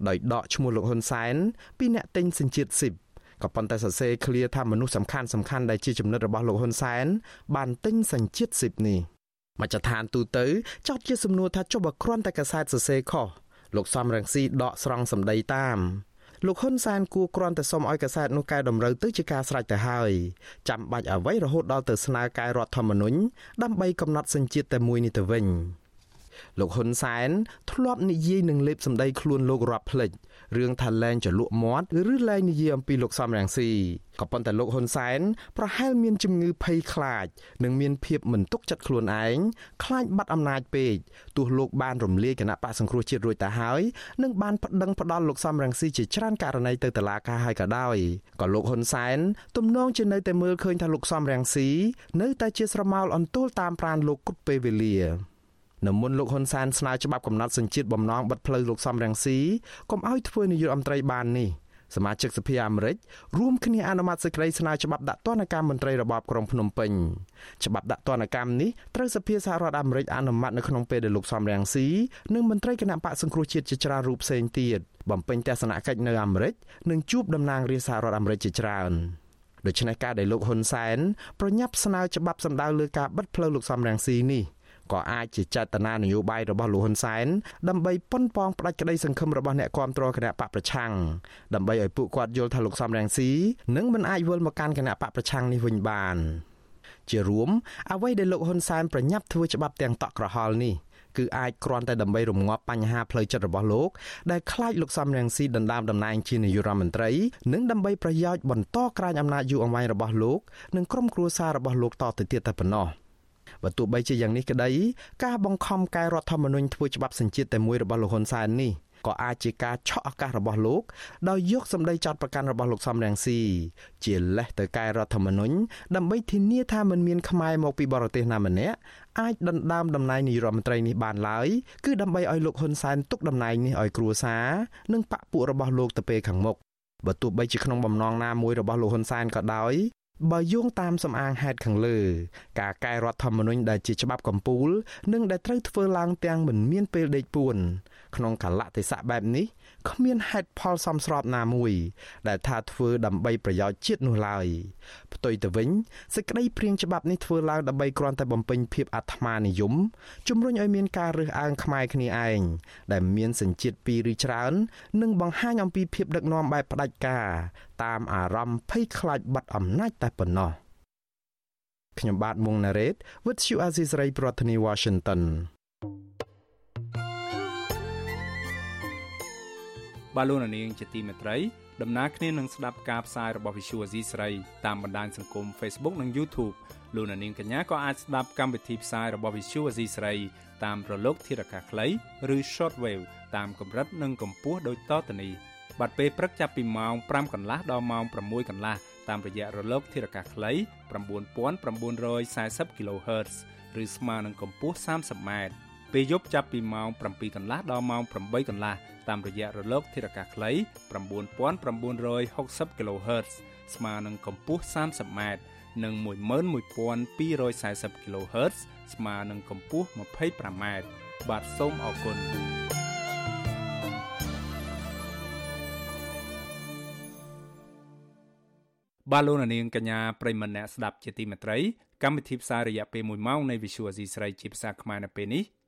ដោយដកឈ្មោះលោកហ៊ុនសែនពីអ្នកទិញសញ្ជាតិស៊ីបក៏ប៉ុន្តែសរសេរឃ្លាថាមនុស្សសំខាន់សំខាន់ដែលជាចំណិតរបស់លោកហ៊ុនសែនបានទិញសញ្ជាតិស៊ីបនេះ មជ្ឈដ្ឋានទូទៅចោទជាសំណួរថាចុះបើគ្រាន់តែកាសែតសរសេរខុសលោកសំរងស៊ីដកស្រង់សម្ដីតាមលោកហ៊ុនសែនគួរគ្រាន់តែសុំឲ្យកសែតនោះកែតម្រូវទៅជាការស្រេចទៅហើយចាំបាច់អ្វីរហូតដល់ទៅស្នើកែរដ្ឋធម្មនុញ្ញដើម្បីកំណត់សញ្ជាតិតែមួយនេះទៅវិញ លោកហ៊ុនសែនធ្លាប់និយាយនឹងលេបសម្ដីខ្លួនលោករាប់ភ្លេចរឿងថាលែងចលក់មាត់ឬលែងនិយាយអំពីលោកសំរងស៊ីក៏ប៉ុន្តែលោកហ៊ុនសែនប្រហែលមានជំងឺភ័យខ្លាច និងមានភាពមិនទុកចិត្តខ្លួនឯងខ្លាចបាត់អំណាចពេកទោះលោកបានរំលាយគណៈបកសង្គ្រោះជាតិរួចទៅហើយនិងបានប្តឹងផ្តល់លោកសំរងស៊ីជាច្រើនករណីទៅតុលាការហើយក៏ដោយក៏លោកហ៊ុនសែនទំនងជានៅតែមើលឃើញថាលោកសំរងស៊ីនៅតែជាស្រមោលអន្ទោលតាមប្រានលោកគ្រប់ពេលវេលា នៅមុនលោកហ៊ុនសែនស្នើច្បាប់កំណត់សញ្ជាតិបំណងបិទផ្លូវលោកសំរងស៊ីកុំឲ្យធ្វើនាយករដ្ឋមន្ត្រីបាននេះសមាជិកសភាអាមេរិករួមគ្នាអនុម័តសេចក្តីស្នើច្បាប់ដាក់ទណ្ឌកម្មមន្ត្រីរបបក្រុងភ្នំពេញច្បាប់ដាក់ទណ្ឌកម្មនេះត្រូវសភាសហរដ្ឋអាមេរិកអនុម័តនៅក្នុងពេលដែលលោកសំរងស៊ីនិងមន្ត្រីគណៈបកសង្គ្រោះជាតិជាច្រើនរូបផ្សេងទៀតបំពេញទស្សនកិច្ចនៅអាមេរិកនិងជួបតំណាងរាជសហរដ្ឋអាមេរិកជាច្រើនដូច្នេះការដែលលោកហ៊ុនសែនប្រញាប់ស្នើច្បាប់សម្ដៅលើការបិទផ្លូវលោកសំរងស៊ីនេះ ក៏អាចជាចេតនានយោបាយរបស់លោកហ៊ុនសែនដើម្បីប៉ុនប៉ងផ្ដាច់ក្តីសង្ឃឹមរបស់អ្នកគាំទ្រគណៈបកប្រឆាំងដើម្បីឲ្យពួកគាត់យល់ថាលោកសំរងស៊ីនឹងមិនអាចវិលមកកាន់គណៈបកប្រឆាំងនេះវិញបានជារួមអ្វីដែលលោកហ៊ុនសែនប្រញាប់ធ្វើច្បាប់ទាំងតក់ក្រហល់នេះគឺអាចគ្រាន់តែដើម្បីរងាប់បញ្ហាផ្លូវចិត្តរបស់លោកដែលខ្លាចលោកសំរងស៊ីដណ្ដើមតំណែងជានាយករដ្ឋមន្ត្រីនិងដើម្បីប្រយោជន៍បន្តក្រាញអំណាចយូរអង្វែងរបស់លោកនិងក្រុមគ្រួសាររបស់លោកតទៅទៀតតែប៉ុណ្ណោះ។ បើទោះបីជាយ៉ាងនេះក្តីការបង្ខំកែរដ្ឋធម្មនុញ្ញធ្វើច្បាប់សញ្ជាតិតែមួយរបស់លោកហ៊ុនសែននេះក៏អាចជាការឆក់ឱកាសរបស់លោកដោយយកសម្ដីចោតប្រកាន់របស់លោកសំរងស៊ីជាលេសទៅកែរដ្ឋធម្មនុញ្ញដើម្បីធានាថាមិនមានខ្មែរមកពីបរទេសណាម្នាក់អាចដណ្ដើមតំណែងនាយរដ្ឋមន្ត្រីនេះបានឡើយគឺដើម្បីឲ្យលោកហ៊ុនសែនទុកតំណែងនេះឲ្យគ្រួសារនិងបកពួករបស់លោកទៅពេលខាងមុខបើទោះបីជាក្នុងបំណងណាមួយរបស់លោកហ៊ុនសែនក៏ដោយ បើយោងតាមសំអាងហេតុខាងលើ ការកែរដ្ឋធម្មនុញ្ញដែលជាច្បាប់កម្ពុជានិងដែលត្រូវធ្វើឡើងទាំងមិនមានពេលដេកពួនក្នុងកលៈទេសៈបែបនេះ គ្មានហេតុផលសមស្របណាមួយ ដែលថាធ្វើដើម្បីប្រយោជន៍ជាតិនោះឡើយផ្ទុយទៅវិញសេចក្តីព្រៀងច្បាប់នេះធ្វើឡើងដើម្បីគ្រាន់តែបំពេញភាពអាត្មានិយមជំរុញឲ្យមានការរើសអើងខ្មែរគ្នាឯងដែលមានសញ្ជាតិពីរឬច្រើន និងបង្ហាញអំពីភាពដឹកនាំបែបផ្ដាច់ការតាមអារម្មណ៍ភ័យខ្លាចបាត់អំណាចតែប៉ុណ្ណោះខ្ញុំបាទមុងណារ៉េត With you Aziz Ray ប្រធានាទី Washington បាទលោកនាងជាទីមេត្រីដំណើរគ្នានឹងស្ដាប់ការផ្សាយរបស់ Visual Asia ស្រីតាមបណ្ដាញសង្គម Facebook និង YouTube លោកនាងកញ្ញាក៏អាចស្ដាប់កម្មវិធីផ្សាយរបស់ Visual Asia ស្រីតាមរលកធារកាសខ្លីឬ Shortwave តាមកម្រិតនិងកម្ពស់ដូចតទៅនេះបាទពេលព្រឹកចាប់ពីម៉ោង5កន្លះដល់ម៉ោង6កន្លះតាមរយៈរលកធារកាសខ្លី9940 kHz ឬស្មើនឹងកម្ពស់ 30m ពេលយប់ចាប់ពីម៉ោង7កន្លះដល់ម៉ោង8កន្លះតាមរយៈរលកធារកាសខ្លី9960 kHz ស្មើនឹងកម្ពស់ 30m និង11240 kHz ស្មើនឹងកម្ពស់ 25m បាទសូមអរគុណបាទលោកនាងកញ្ញាប្រិមម្នាក់ស្ដាប់ជាទីមេត្រីកម្មវិធីផ្សាយរយៈពេល1ម៉ោងនៃ Visual Asia ស្រីជាភាសាខ្មែរនៅពេលនេះ